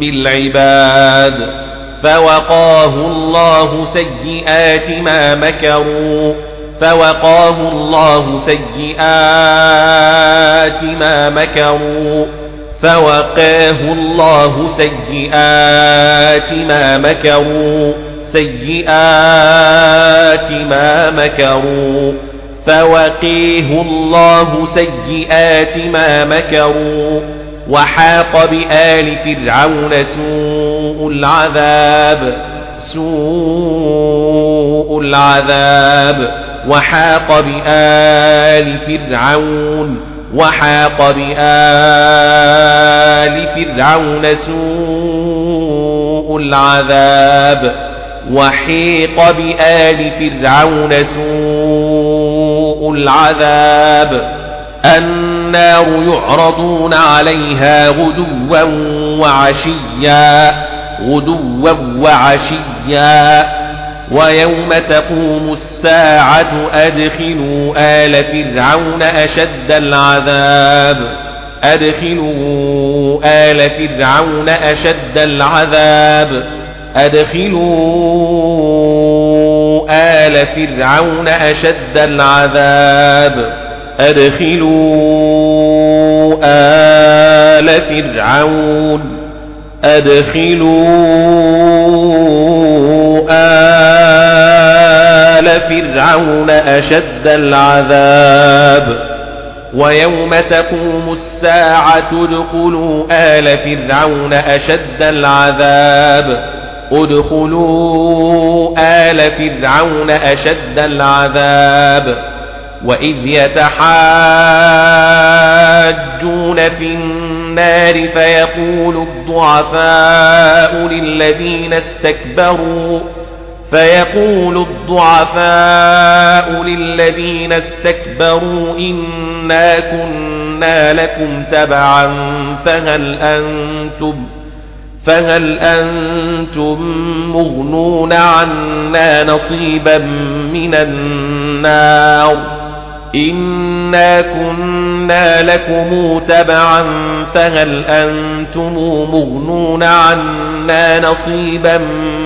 بالعباد. فوقاه الله سيئات ما مكروا فوقاه الله سيئات ما مكروا. فوقاه الله سيئات ما مكروا سيئات ما مكروا. فوقيه الله سيئات ما مكروا. وحاق بآل فرعون سوء العذاب سوء العذاب. وحاق بآل فرعون وحاق بآل فرعون سوء العذاب وحيق بآل فرعون سوء العذاب النار يعرضون عليها غدوا وعشيا غدوا وعشيا. ويوم تقوم الساعة أدخلوا آل فرعون أشد العذاب. أدخلوا آل فرعون أشد العذاب. أدخلوا آل فرعون أشد العذاب. أدخلوا آل فرعون. أدخلوا آل فرعون أشد العذاب ويوم تقوم الساعة ادخلوا آل فرعون أشد العذاب ادخلوا آل فرعون أشد العذاب وإذ يتحاجون في فيقول الضعفاء للذين استكبروا فيقول الضعفاء للذين استكبروا إنا كنا لكم تبعا فهل أنتم فهل أنتم مغنون عنا نصيبا من النار؟ إنا كنا لكم تبعا فهل أنتم مغنون عنا نصيبا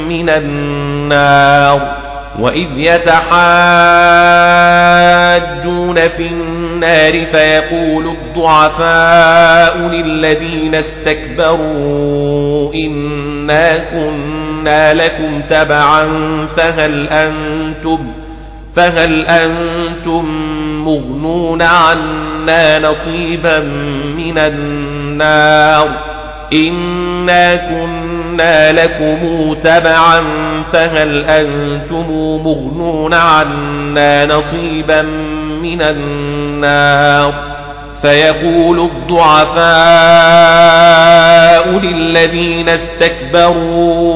من النار وإذ يتحاجون في النار فيقول الضعفاء للذين استكبروا إنا كنا لكم تبعا فهل أنتم فهل أنتم مغنون عنا نصيبا من النار. إنا كنا لكم تبعا فهل أنتم مغنون عنا نصيبا من النار؟ فيقول الضعفاء للذين استكبروا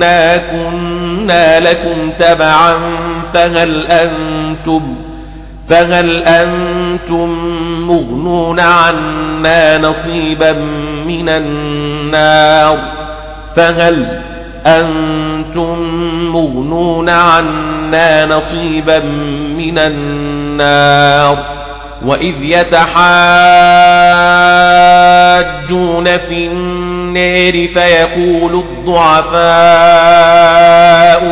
إنا كنا لكم تبعا فهل أنتم فهل أنتم مغنون عنا نصيبا من النار فهل أنتم مغنون عنا نصيبا من النار وإذ يتحاجون في النار فيقول الضعفاء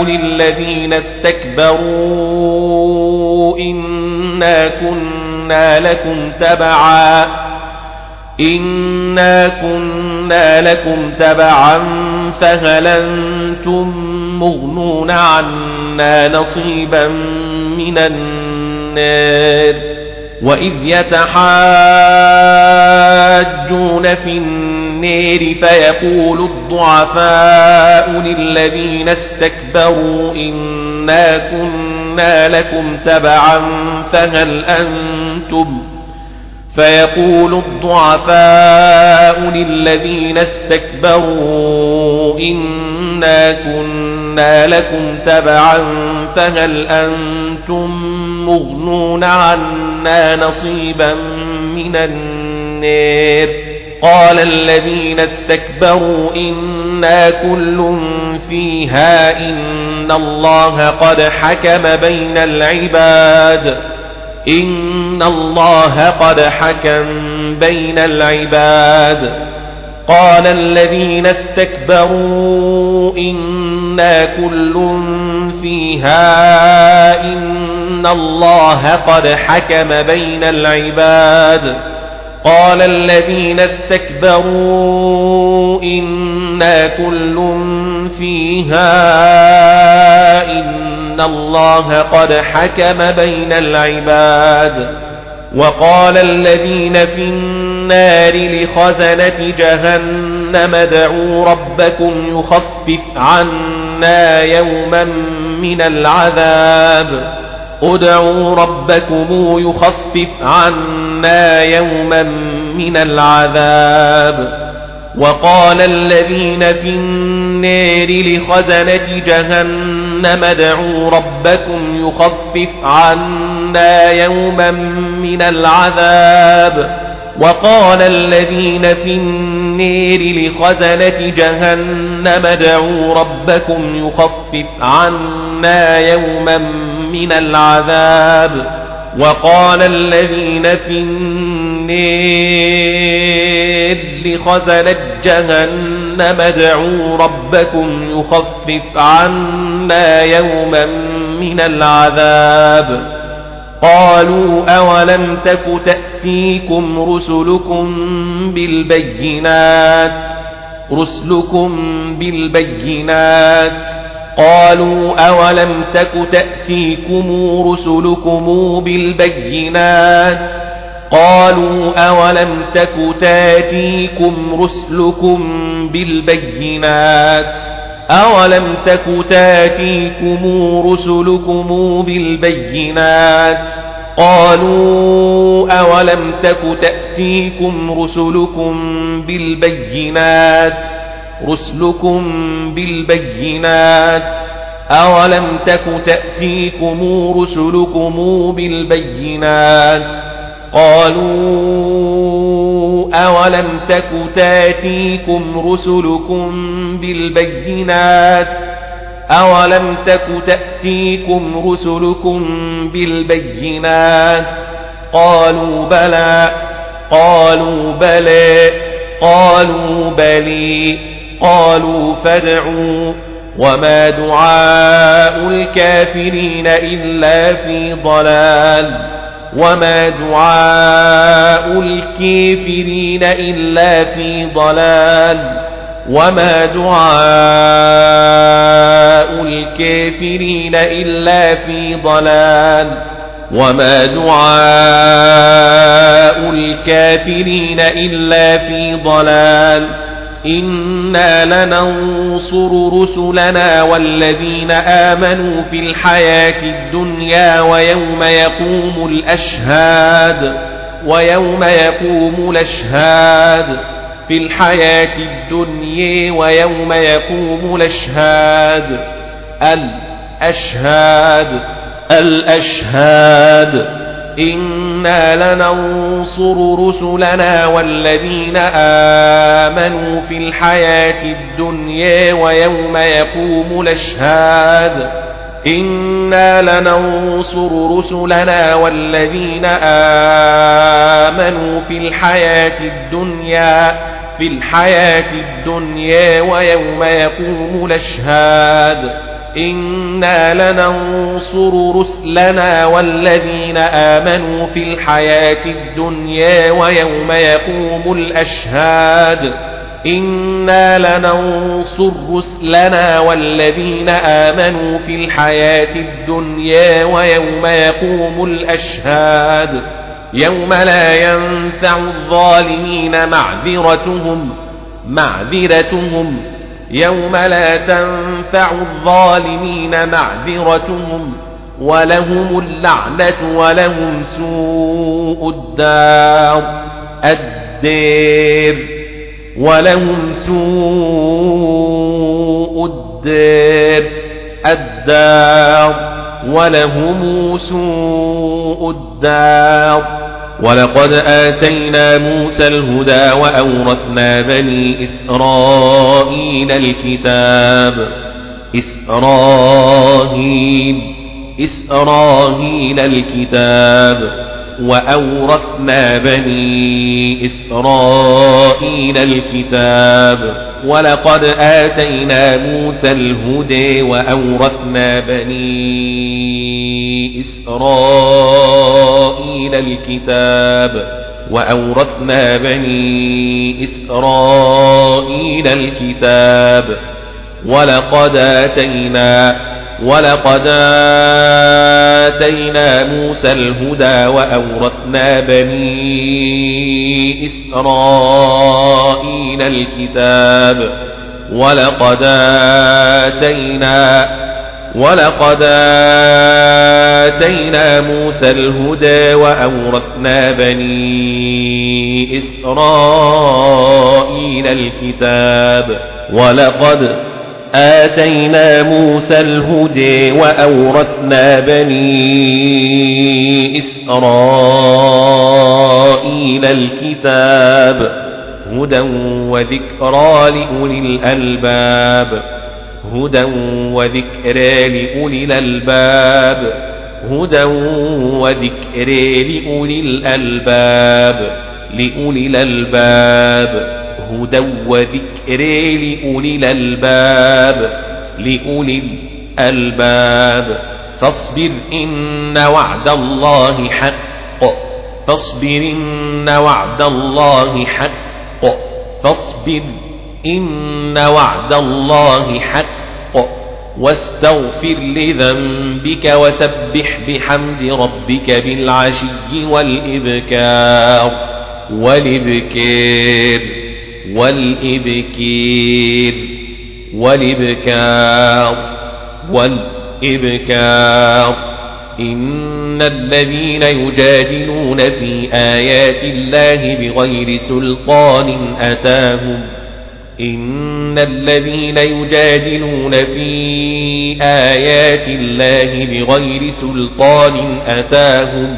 للذين استكبروا إنا كنا لكم تبعا إنا كنا لكم تبعا فهل أنتم مغنون عنا نصيبا من النار؟ وإذ يتحاجون في النار فيقول الضعفاء للذين استكبروا إنا كنا لكم تبعا فهل أنتم فيقول الضعفاء للذين استكبروا إنا كنا لكم تبعا فهل أنتم مغنون عنا نصيبا من النار قال الذين استكبروا إنا كل فيها إن الله قد حكم بين العباد إن الله قد حكم بين العباد قال الذين استكبروا إنا كل فيها إن الله قد حكم بين العباد. قال الذين استكبروا إنا كل فيها إن الله قد حكم بين العباد. وقال الذين في النار لخزنة جهنم. ادعوا ربكم يخفف عنا يوما من العذاب. ادعوا ربكم يخفف عنا يوما من العذاب. وقال الذين في النار لخزنة جهنم ادعوا ربكم يخفف عنا يوما من العذاب. وقال الذين في النار لخزنة جهنم ادعوا ربكم يخفف عنا يوما من العذاب. وقال الذين في النار لخزنة جهنم ادعوا ربكم يخفف عنا يوما من العذاب. قالوا أولم تك تأتيكم رسلكم بالبينات رسلكم بالبينات قالوا أولم تك تأتيكم رسلكم بالبينات قالوا أولم تك تأتيكم رسلكم بالبينات أولم تك تاتيكم رسلكم بالبينات قالوا أولم تك تأتيكم رسلكم بالبينات رسلكم بالبينات أولم تك تأتيكم رسلكم بالبينات قالوا أولم تك تاتيكم رسلكم بالبينات أولم تك تأتيكم رسلكم بالبينات قالوا بلى قالوا بلى قالوا بلي قالوا فادعوا وما دعاء الكافرين إلا في ضلال وما دعاء الكافرين إلا في ضلال وما دعاء الكافرين إلا في ضلال وما دعاء الكافرين إلا في ضلال إنا لننصر رسلنا والذين آمنوا في الحياة الدنيا ويوم يقوم الأشهاد ويوم يقوم الأشهاد في الحياة الدنيا ويوم يقوم الأشهاد الأشهاد الأشهاد إنا لننصر رسلنا والذين آمنوا في الحياة الدنيا ويوم يقوم الأشهاد إنا لننصر رسلنا والذين آمنوا في الحياة الدنيا في الحياة الدنيا ويوم يقوم الأشهاد إنا لننصر رسلنا والذين آمنوا في الحياة الدنيا ويوم يقوم الأشهاد إنا لننصر رسلنا والذين آمنوا في الحياة الدنيا ويوم يقوم الأشهاد يوم لا ينفع الظالمين معذرتهم معذرتهم يوم لا تنفع الظالمين معذرتهم ولهم اللعنة ولهم سوء الدار الدير ولهم سوء الدار الدار ولهم سوء الدار. ولقد آتينا موسى الهدى وأورثنا بني إسرائيل الكتاب إسرائيل إسرائيل الكتاب وأورثنا بني إسرائيل الكتاب ولقد آتينا موسى الهدى وأورثنا بني إسرائيل الكتاب وأورثنا بني إسرائيل الكتاب ولقد آتينا ولقد آتينا موسى الهدى وأورثنا بني إسرائيل الكتاب ولقد آتينا ولقد آتينا موسى الهدى وأورثنا بني إسرائيل الكتاب ولقد آتينا موسى الهدى وأورثنا بني إسرائيل الكتاب هدى وذكرى لأولي الألباب هدى وذكرى لأولي الألباب هدى وذكرى لأولي الألباب لأولي الألباب هدى وذكر لأولي الألباب لأولي الألباب. فاصبر إن وعد الله حق فاصبر إن وعد الله حق فاصبر إن وعد الله حق. واستغفر لذنبك وسبح بحمد ربك بالعشي والإبكار والإبكار. والإبكير والإبكار والإبكار. إن الذين يجادلون في آيات الله بغير سلطان أتاهم. إن الذين يجادلون في آيات الله بغير سلطان أتاهم.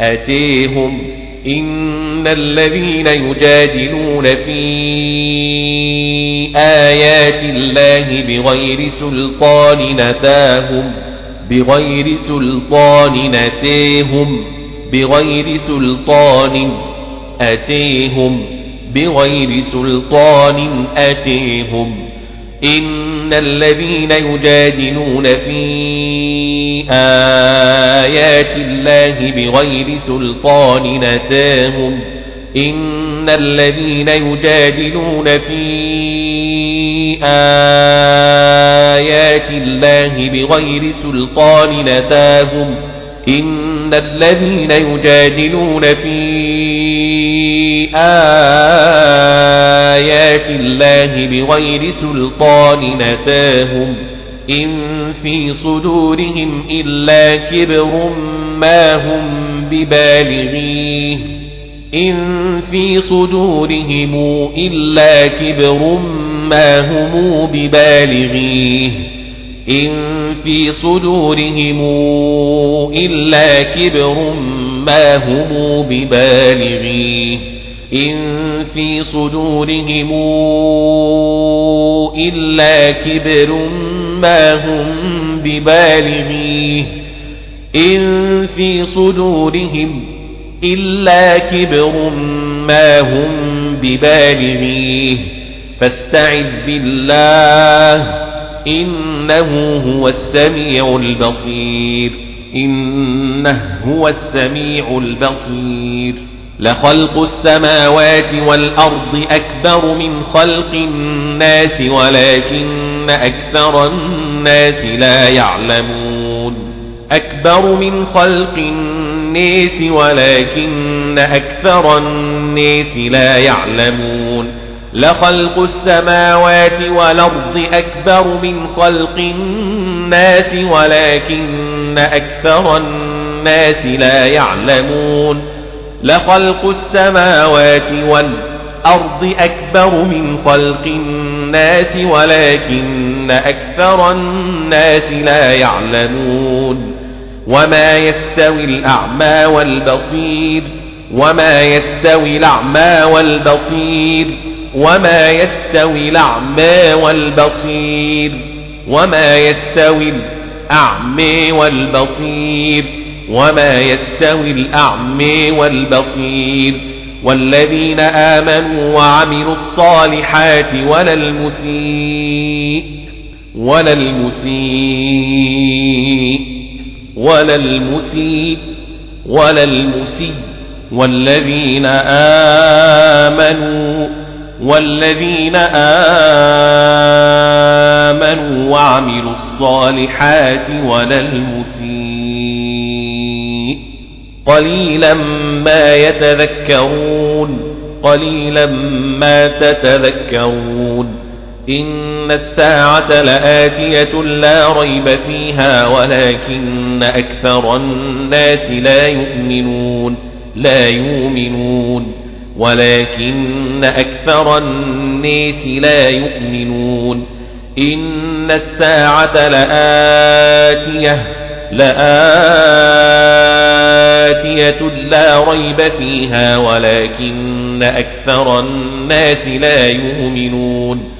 أتيهم. إن الذين يجادلون في آيات الله بغير سلطان نتاهم بغير سلطان نتيهم بغير سلطان أتيهم بغير سلطان أتيهم. إن الذين يجادلون في آيات الله بغير سلطان نتاهم إن الذين يجادلون في آيات الله بغير سلطان نتاهم إن الذين يجادلون في آيات الله بغير سلطان نتاهم إن في صدورهم إلا كبر ما هم ببالغيه إن في صدورهم إلا كبر ما هم ببالغيه إن في صدورهم إلا كبر ما هم ببالغيه. إن في صدورهم إلا كبر ما هم ببالغيه. إن في صدورهم إلا كبر ما هم ببالغيه. فاستعذ بالله إنه هو السميع البصير. إنه هو السميع البصير. لخلق السماوات والأرض أكبر من خلق الناس ولكن أكثر الناس لا يعلمون. أكبر من خلق الناس ولكن أكثر الناس لا يعلمون. لخلق السماوات والأرض أكبر من خلق الناس ولكن أكثر الناس لا يعلمون. لخلق السماوات والأرض أكبر من خلق الناس ولكن أكثر الناس لا يعلمون. وما يستوي الأعمى والبصير وما يستوي الأعمى والبصير. وما يستوي الأعمى والبصير. وما يستوي الأعمى والبصير. وما يستوي الأعمى والبصير. والذين آمنوا وعملوا الصالحات ولا المسيء. ولا المسيء. ولا المسيء. ولا المسيء. والذين آمنوا والذين آمنوا وعملوا الصالحات ولا المسيء. قليلا ما يتذكرون قليلا ما تتذكرون. إن الساعة لآتية لا ريب فيها ولكن أكثر الناس لا يؤمنون لا يؤمنون. ولكن أكثر الناس لا يؤمنون. إن الساعة لآتية لآتية لا ريب فيها ولكن أكثر الناس لا يؤمنون.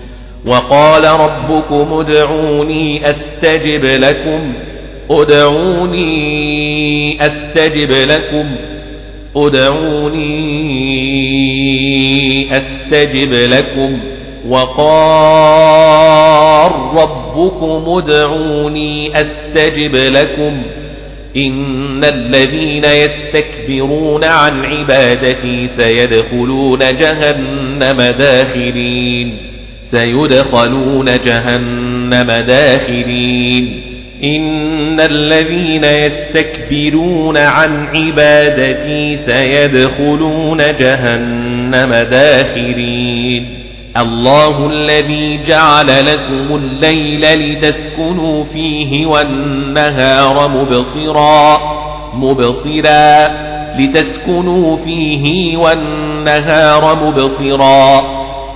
وقال ربكم ادعوني أستجب لكم ادعوني أستجب لكم. ادعوني أستجب لكم وقال ربكم ادعوني أستجب لكم إن الذين يستكبرون عن عبادتي سيدخلون جهنم داخرين سيدخلون جهنم داخرين إن الذين يستكبرون عن عبادتي سيدخلون جهنم داخرين الله الذي جعل لكم الليل لتسكنوا فيه والنهار مبصرا مبصرا لتسكنوا فيه والنهار مبصرا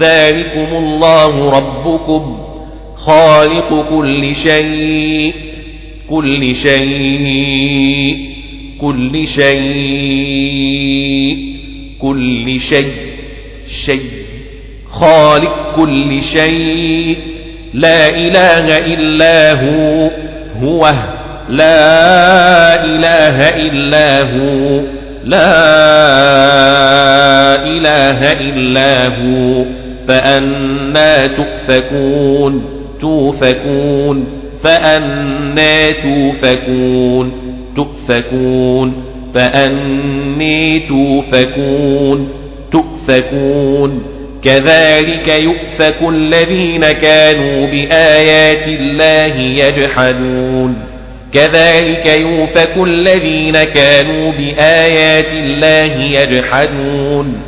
ذلكم الله ربكم خالق كل شيء كل شيء كل شيء كل شيء شيء خالق كل شيء لا إله إلا هو هو لا إله إلا هو لا إله إلا هو. فأنا تؤفكون توفكون فأنا توفكون تؤفكون فأني توفكون تؤفكون. كذلك يؤفك الذين كانوا بآيات الله يجحدون. كذلك يوفك الذين كانوا بآيات الله يجحدون.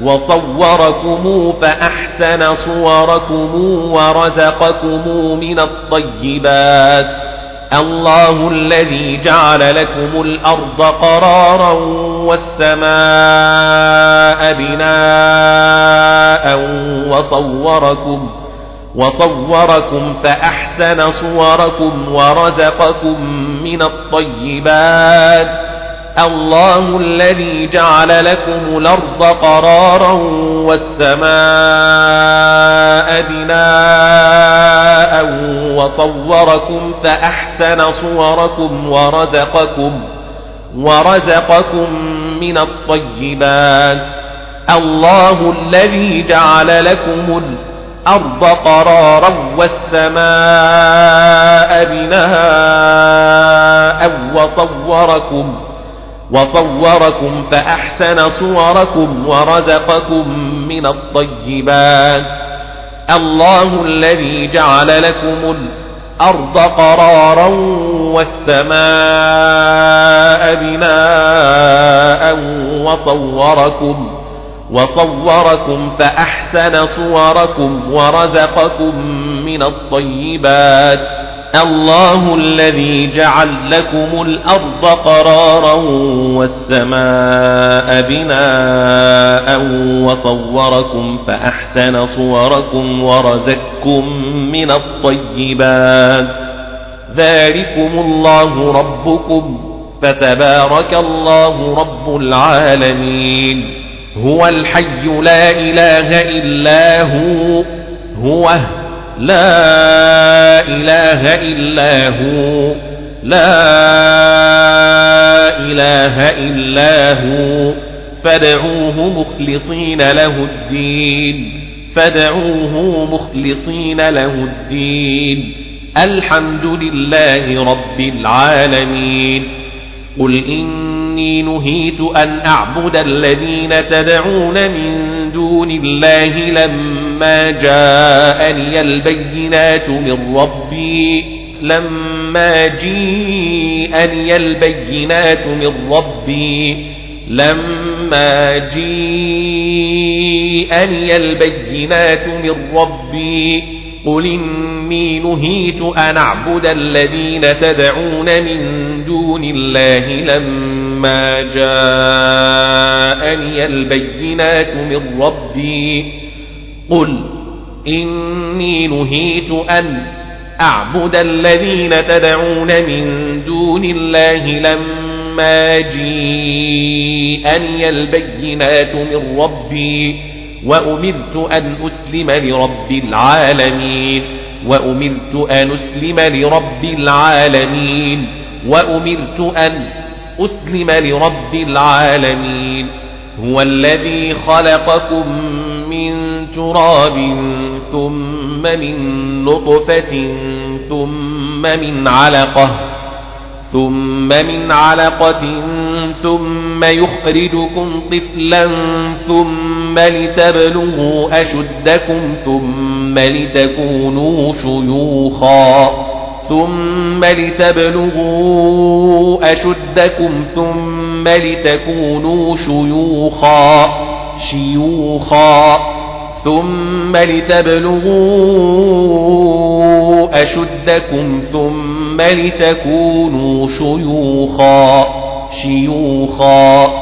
وصوركم فأحسن صوركم ورزقكم من الطيبات الله الذي جعل لكم الأرض قرارا والسماء بناء وصوركم وصوركم فأحسن صوركم ورزقكم من الطيبات الله الذي جعل لكم الأرض قرارا والسماء بناء وصوركم فأحسن صوركم ورزقكم ورزقكم من الطيبات. الله الذي جعل لكم الأرض قرارا والسماء بناء وصوركم وصوركم فأحسن صوركم ورزقكم من الطيبات. الله الذي جعل لكم الأرض قرارا والسماء بناء وصوركم وصوركم فأحسن صوركم ورزقكم من الطيبات. الله الذي جعل لكم الأرض قرارا والسماء بناء وصوركم فأحسن صوركم ورزقكم من الطيبات. ذلكم الله ربكم فتبارك الله رب العالمين. هو الحي لا إله إلا هو هو لا إله إلا هو. لا إله إلا هو. فادعوه مخلصين له الدين. فادعوه مخلصين له الدين. الحمد لله رب العالمين. قل إني نهيت أن أعبد الذين تدعون من دون الله لما جاءني البينات من ربي لما جيءني البينات من ربي لما جيءني البينات من ربي. قل إني نهيت أن أعبد الذين تدعون من دون الله لما جاءني البينات من ربي قل إني نهيت أن أعبد الذين تدعون من دون الله لما جيءني البينات من ربي وأمرت أن أسلم لرب العالمين وأمرت أن أسلم لرب العالمين وأمرت أن أسلم لرب العالمين هو الذي خلقكم من تراب ثم من نطفة ثم من علقة ثم من علقة ثم يخرجكم طفلا ثم لتبلغوا أشدكم ثم لتكونوا شيوخا ثم لتبلغوا أشدكم ثم لتكونوا شيوخا شيوخا. ثم لتبلغوا أشدكم ثم لتكونوا شيوخا شيوخا.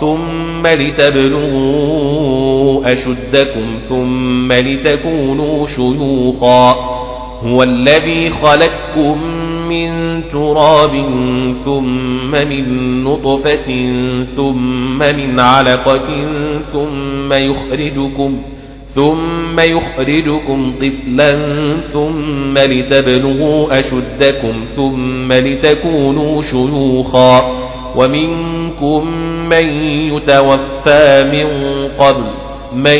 ثم لتبلغوا أشدكم ثم لتكونوا شيوخا هو الذي خلقكم من تراب ثم من نطفة ثم من علقة ثم يخرجكم ثم يخرجكم طفلا ثم لتبلغوا أشدكم ثم لتكونوا شيوخا ومنكم من يتوفى من قبل من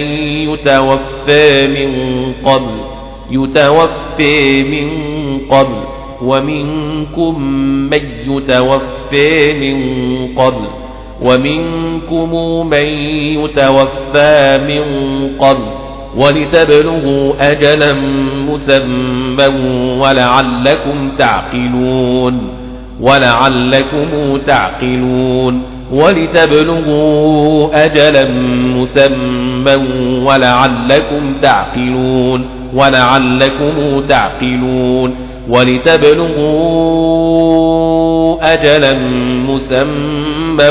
يتوفى من قبل يتوفى من قبل ومنكم من يتوفى من قبل ومنكم من يتوفى من قبل. ولتبلغوا أجلا مسمى ولعلكم تعقلون. ولعلكم تعقلون ولتبلغوا أجلا مسمى ولعلكم تعقلون ولعلكم تعقلون ولتبلغوا أجلا مسمى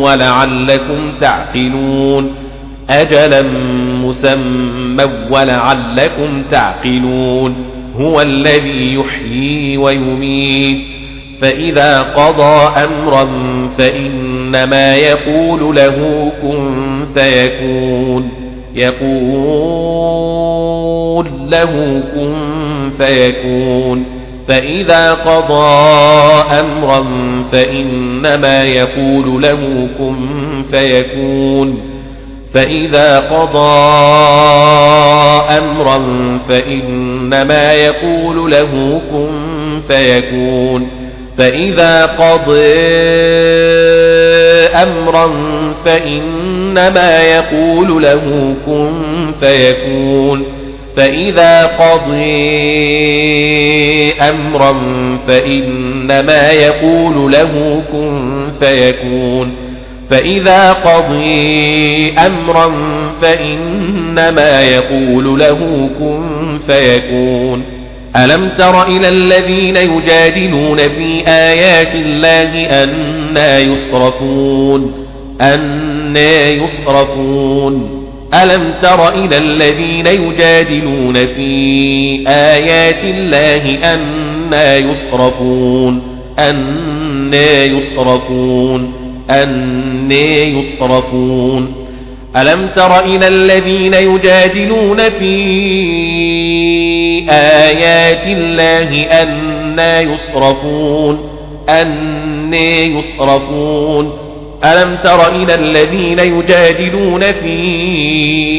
ولعلكم تعقلون أجلا مسمى ولعلكم تعقلون هو الذي يحيي ويميت فإذا قضى أمرا فإنما يقول له كن فيكون. يقول له كن فيكون. فإذا قضى أمرا فإنما يقول له كن فيكون. فإذا قضى أمرا فإنما يقول له كن فيكون. فإذا قضى أمرا فإنما يقول له كن فيكون. فإذا قضي أمرا فإنما يقول له كن فيكون. فإذا قضي أمرا فإنما يقول له كن فيكون. ألم تر إلى الذين يجادلون في آيات الله أنا يصرفون أنا يصرفون. ألم تر إلى الذين يجادلون في آيات الله أنا يصرفون أنا يصرفون أنا يصرفون. ألم تر إلى الذين يجادلون في آيات الله أنا يصرفون أنا يصرفون. ألم تر إلى الذين يجادلون في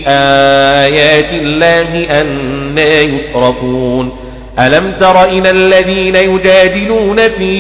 آيات الله أنا يصرفون؟ ألم تر إلى الذين يجادلون في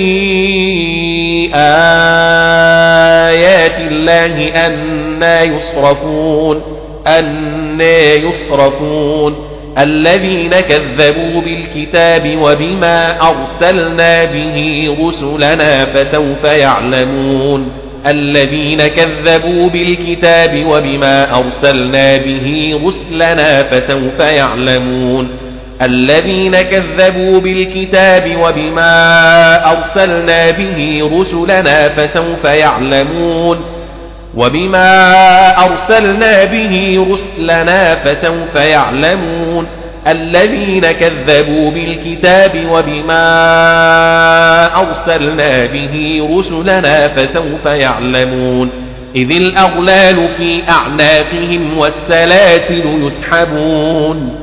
آيات الله أنا يصرفون أنا يصرفون. الذين كذبوا بالكتاب وبما أرسلنا به رسلنا فسوف يعلمون الذين كذبوا بالكتاب وبما أرسلنا به رسلنا فسوف يعلمون الذين كذبوا بالكتاب وبما أرسلنا به رسلنا فسوف يعلمون وبما أرسلنا به رسلنا فسوف يعلمون الذين كذبوا بالكتاب وبما أرسلنا به رسلنا فسوف يعلمون إذ الأغلال في أعناقهم والسلاسل يسحبون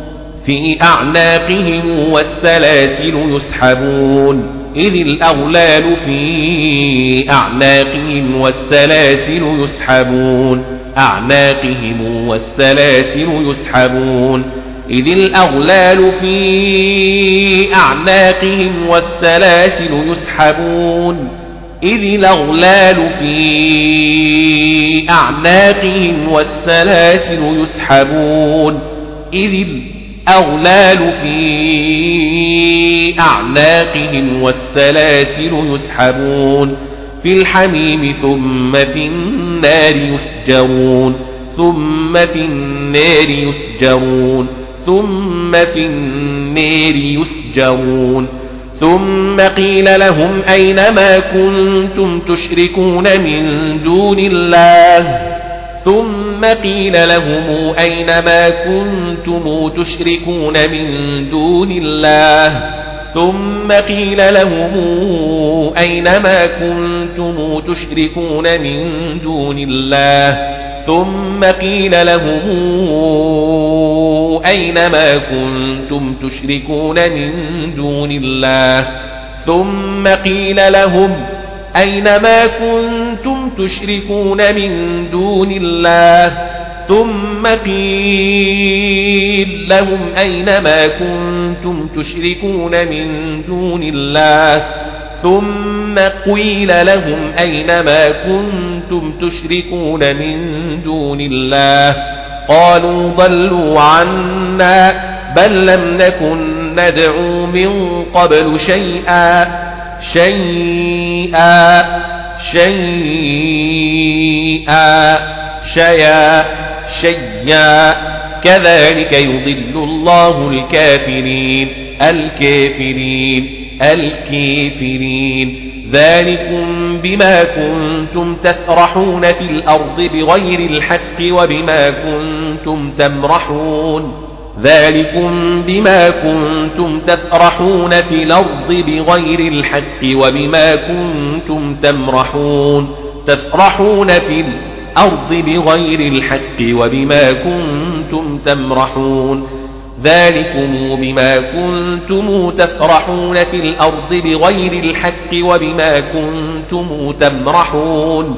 في أعناقهم والسلاسل يسحبون إذ الأغلال في أعناقهم والسلاسل يسحبون. أعناقهم والسلاسل يسحبون. إذ الأغلال في أعناقهم والسلاسل يسحبون. إذ الأغلال في أعناقهم والسلاسل يسحبون. إذ الأغلال في أعناقهم والسلاسل يسحبون في الحميم ثم في النار يسجرون ثم في النار يسجرون ثم في النار يسجرون ثم قيل لهم أين ما كنتم تشركون من دون الله ثم قيل لهم أين ما كنتم تشركون من دون الله؟ ثم قيل لهم أين ما كنتم تشركون من دون الله؟ ثم قيل لهم أين ما كنتم تشركون من دون الله؟ ثم قيل لهم أين ما كنتم تشركون من دون الله ثم قيل لهم أين ما كنتم تشركون من دون الله ثم قيل لهم أين ما كنتم تشركون من دون الله قالوا ضلوا عنا بل لم نكن ندعو من قبل شيئا شيئا شيئا شيئا شيئا كذلك يضل الله الكافرين الكافرين الكافرين. ذلكم بما كنتم تفرحون في الأرض بغير الحق وبما كنتم تمرحون. ذلكم بما كنتم تفرحون في الأرض بغير الحق وبما كنتم تمرحون تفرحون في الأرض بغير الحق وبما كنتم تمرحون ذلكم بما كنتم تفرحون في الأرض بغير الحق وبما كنتم تمرحون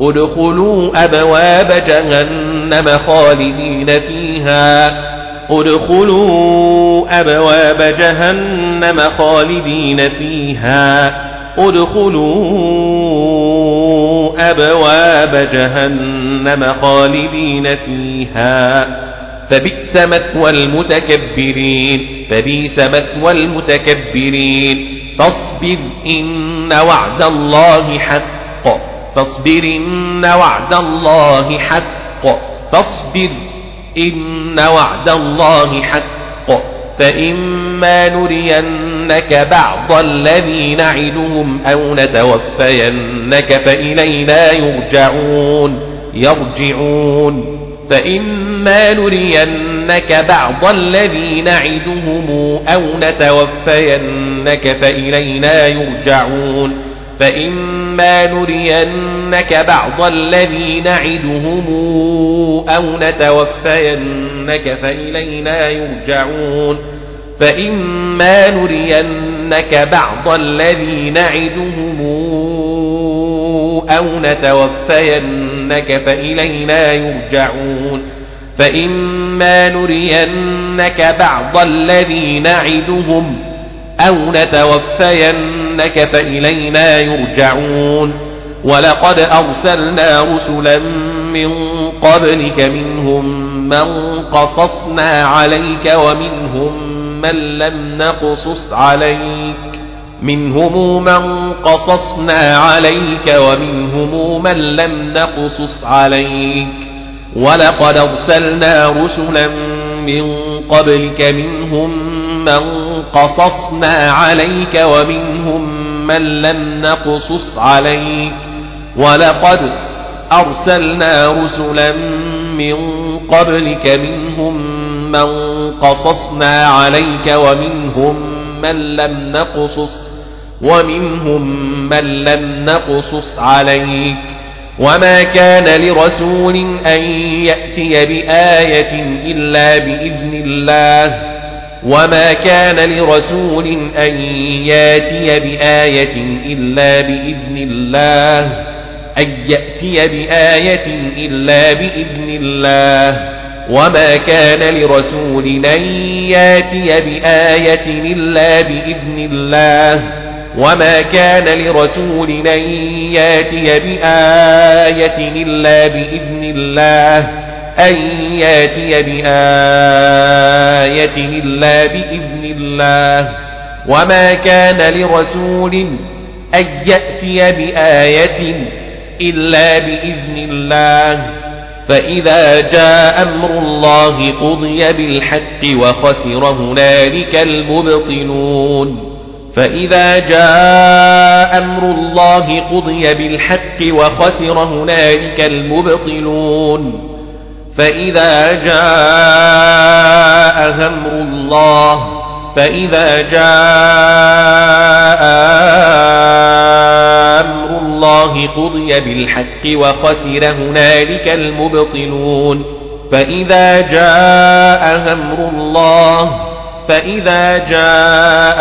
ادخلوا أبواب جهنم خالدين فيها ادخلوا أبواب جهنم خالدين فيها. ادخلوا أبواب جهنم خالدين فيها. فبئس مثوى المتكبرين. فبئس مثوى المتكبرين. فاصبر إن وعد الله حق. فاصبر إن وعد الله حق. فاصبر إن وعد الله حق. فإما نرينك بعض الذي نعدهم أو نتوفينك فإلينا يرجعون. يرجعون. فإما نرينك بعض الذي نعدهم أو نتوفينك فإلينا يرجعون. فإما نرينك بعض الذي نعدهم أو نتوفينك فإلينا يرجعون فإما نرينك بعض الذي نعدهم أو نتوفينك فإلينا يرجعون فإما نرينك بعض الذي نعدهم أو نتوفينك فإلينا يرجعون ولقد أرسلنا رسلا من قبلك منهم من قصصنا عليك ومنهم من لم نقصص عليك منهم من قصصنا عليك ومنهم من لم نقصص عليك ولقد أرسلنا رسلا من قبلك منهم من قصصنا عليك ومنهم من لم نقصص عليك ولقد أرسلنا رسلا من قبلك منهم من قصصنا عليك ومنهم من لم نقصص ومنهم من لم نقصص عليك وما كان لرسول أن يأتي بآية إلا بإذن الله وما كان لرسول أن ياتي بآية إلا بإذن الله أن يأتي بآية إلا بإذن الله وما كان لرسول أن ياتي بآية إلا بإذن الله وما كان لرسول أن ياتي بآية إلا بإذن الله أن ياتي بآية إلا بإذن الله. وما كان لرسول أن يأتي بآية إلا بإذن الله. فإذا جاء أمر الله قضي بالحق وخسر هنالك المبطلون. فإذا جاء أمر الله قضي بالحق وخسر هنالك المبطلون. فإذا جاء أمر الله فإذا جاء أمر الله قضي بالحق وخسر هنالك المبطلون فإذا جاء أمر الله فإذا جاء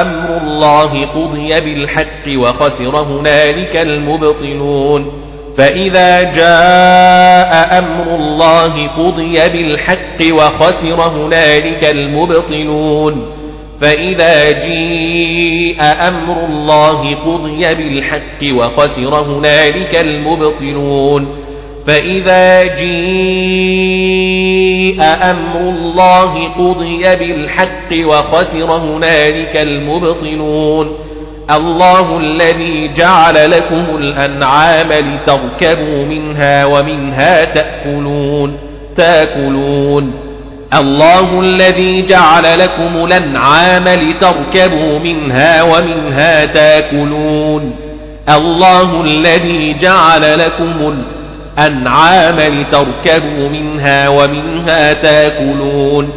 أمر الله قضي بالحق وخسر هنالك المبطلون فإذا جاء أمر الله قضي بالحق وخسر هنالك المبطلون. فإذا جيء أمر الله قضي بالحق وخسر هنالك المبطلون. فإذا جيء أمر الله قضي بالحق وخسر هنالك المبطلون. الله الذي جعل لكم الأنعام لتركبوا منها ومنها تأكلون تأكلون. الله الذي جعل لكم الأنعام لتركبوا منها ومنها تأكلون. الله الذي جعل لكم الأنعام لتركبوا منها ومنها تأكلون.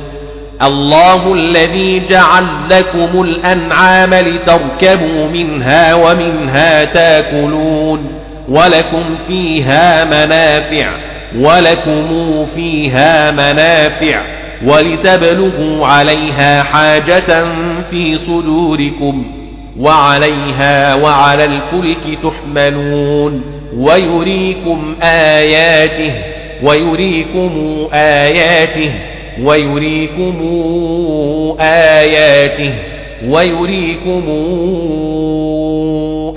الله الذي جعل لكم الأنعام لتركبوا منها ومنها تاكلون ولكم فيها منافع ولكم فيها منافع ولتبلغوا عليها حاجة في صدوركم وعليها وعلى الفلك تحملون ويريكم آياته ويريكم آياته ويريكم آياته ويريكم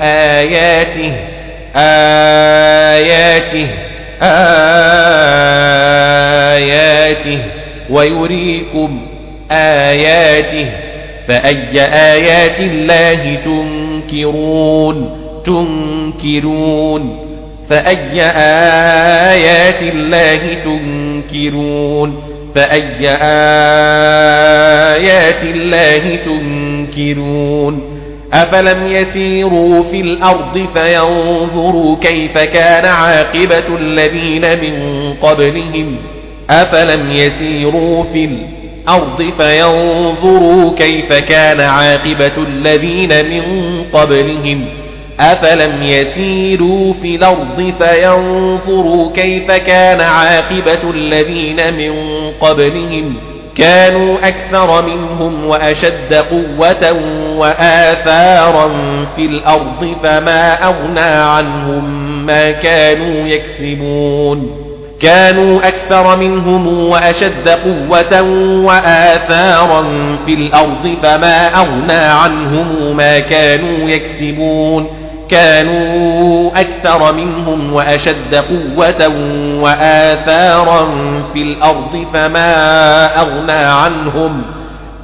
آياته آياته آياته ويريكم آياته. فأي آيات الله تنكرون؟ تنكرون. فأي آيات الله تنكرون؟ فأي آيات الله تنكرون أفلم يسيروا في الأرض فينظروا كيف كان عاقبة الذين من قبلهم أفلم يسيروا في الأرض فينظروا كيف كان عاقبة الذين من قبلهم أفلم يسيروا في الأرض فينظروا كيف كان عاقبة الذين من قبلهم كانوا أكثر منهم وأشد قوة وآثارا في الأرض فما أغنى عنهم ما كانوا يكسبون كانوا أكثر منهم وأشد قوة وآثارا في الأرض فما أغنى عنهم ما كانوا يكسبون كانوا أكثر منهم وأشد قوة وآثارا في الأرض فما أغنى عنهم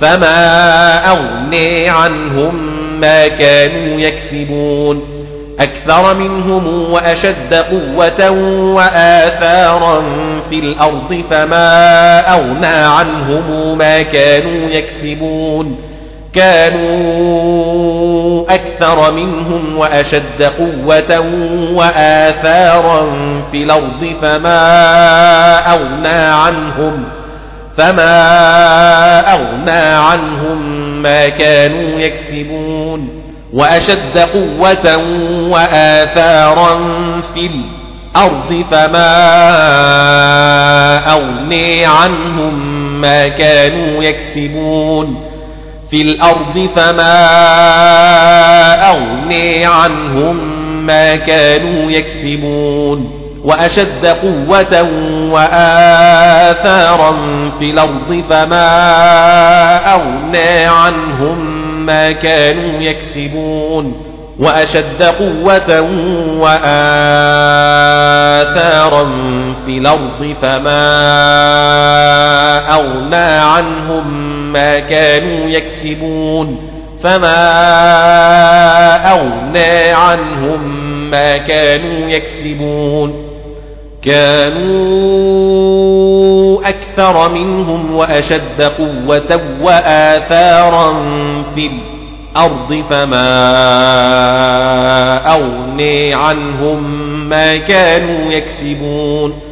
فما أغني عنهم ما كانوا يكسبون أكثر منهم وأشد قوة وآثارا في الأرض فما أغنى عنهم ما كانوا يكسبون كانوا أكثر منهم وأشد قوة وآثارا في الأرض فما أغنى عنهم فما أغنى عنهم ما كانوا يكسبون وأشد قوة وآثارا في الأرض فما أغني عنهم ما كانوا يكسبون في الأرض فما أغني عنهم ما كانوا يكسبون وأشد قوة وآثارا في الأرض فما أغنى عنهم ما كانوا يكسبون وأشد قوة وآثارا في الأرض فما أغنى عنهم ما كانوا يكسبون فما أغنى عنهم ما كانوا يكسبون كانوا أكثر منهم وأشد قوة وآثارا في الأرض فما أغني عنهم ما كانوا يكسبون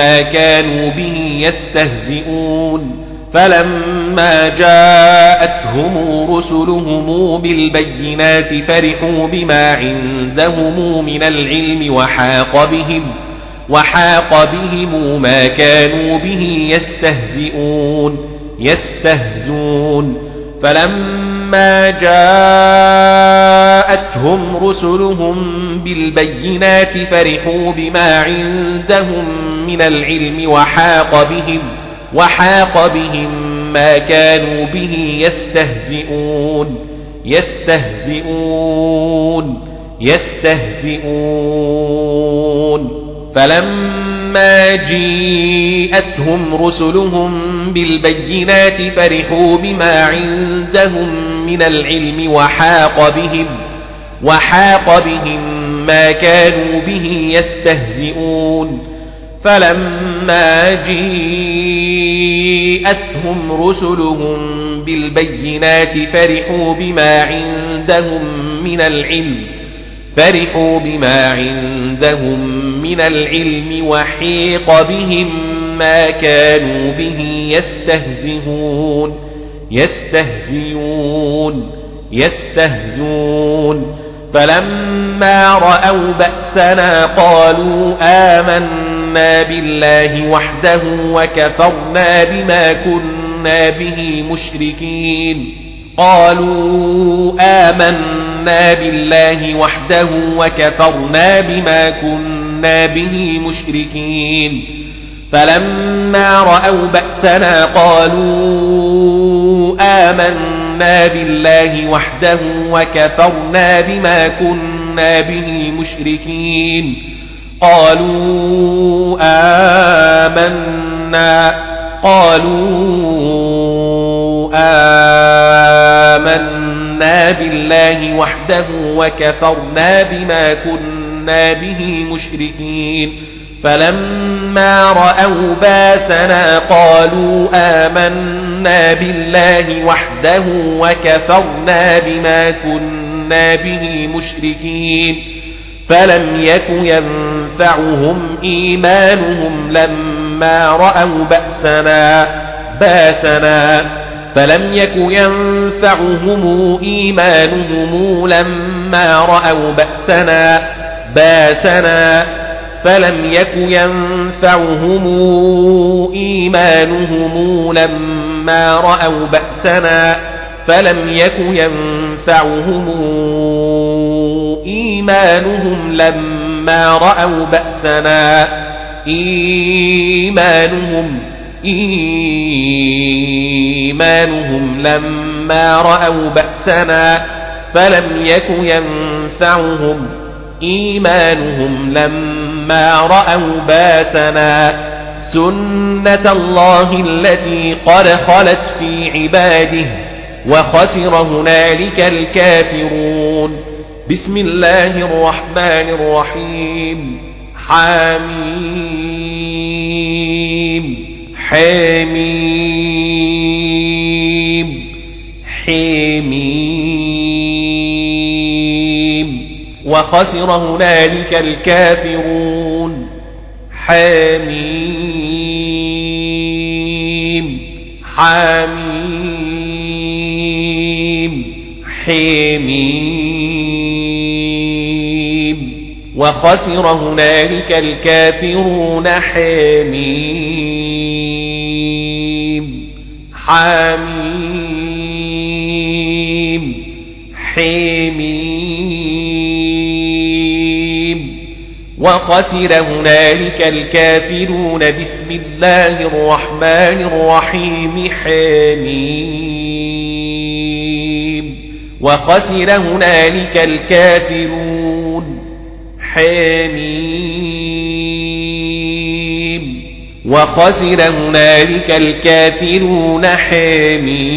ما كانوا به يستهزئون فلما جاءتهم رسلهم بالبينات فرحوا بما عندهم من العلم وحاق بهم وحاق بهم ما كانوا به يستهزئون يستهزون فلما جاءتهم رسلهم بالبينات فرحوا بما عندهم من العلم وحاق بهم وحاق بهم ما كانوا به يستهزئون يستهزئون يستهزئون. فلما جيءتهم رسلهم بالبينات فرحوا بما عندهم من العلم وحاق بهم وحاق بهم ما كانوا به يستهزئون فلما جيءتهم رسلهم بالبينات فرحوا بما عندهم من العلم فرحوا بما عندهم من العلم وحيق بهم ما كانوا به يستهزئون يستهزئون يستهزون فلما رأوا بأسنا قالوا آمنا بالله وحده وكفرنا بما كنا به مشركين قالوا آمنا بالله وحده وكفرنا بما كنا به مشركين فلما رأوا بأسنا قالوا آمنا بالله وحده وكفرنا بما كنا به مشركين قالوا آمنا قالوا آمنا بالله وحده وكفرنا بما كنا به مشركين. فلما رأوا باسنا قالوا آمنا بالله وحده وكفرنا بما كنا به مشركين. فلم يك ينفعهم إيمانهم لما رأوا بأسنا باسنا فلم يك ينفعهم إيمانهم لما رأوا بأسنا بأسنا. فلم يك ينفعهم إيمانهم لما رأوا بأسنا فلم يك ينفعهم إيمانهم لما رأوا بأسنا. إيمانهم إيمانهم لما رأوا بأسنا فلم يك ينفعهم إيمانهم لما رأوا باسنا سنة الله التي قد خلت في عباده وخسر هنالك الكافرون بسم الله الرحمن الرحيم حميم حميم. حميم. وخسر هنالك الكافرون. حميم. حميم. حميم. وخسر هنالك الكافرون. حميم. حميم. حميم. وخسر هنالك الكافرون بسم الله الرحمن الرحيم. حميم. وخسر هنالك الكافرون. حميم. وخسر هنالك الكافرون حميم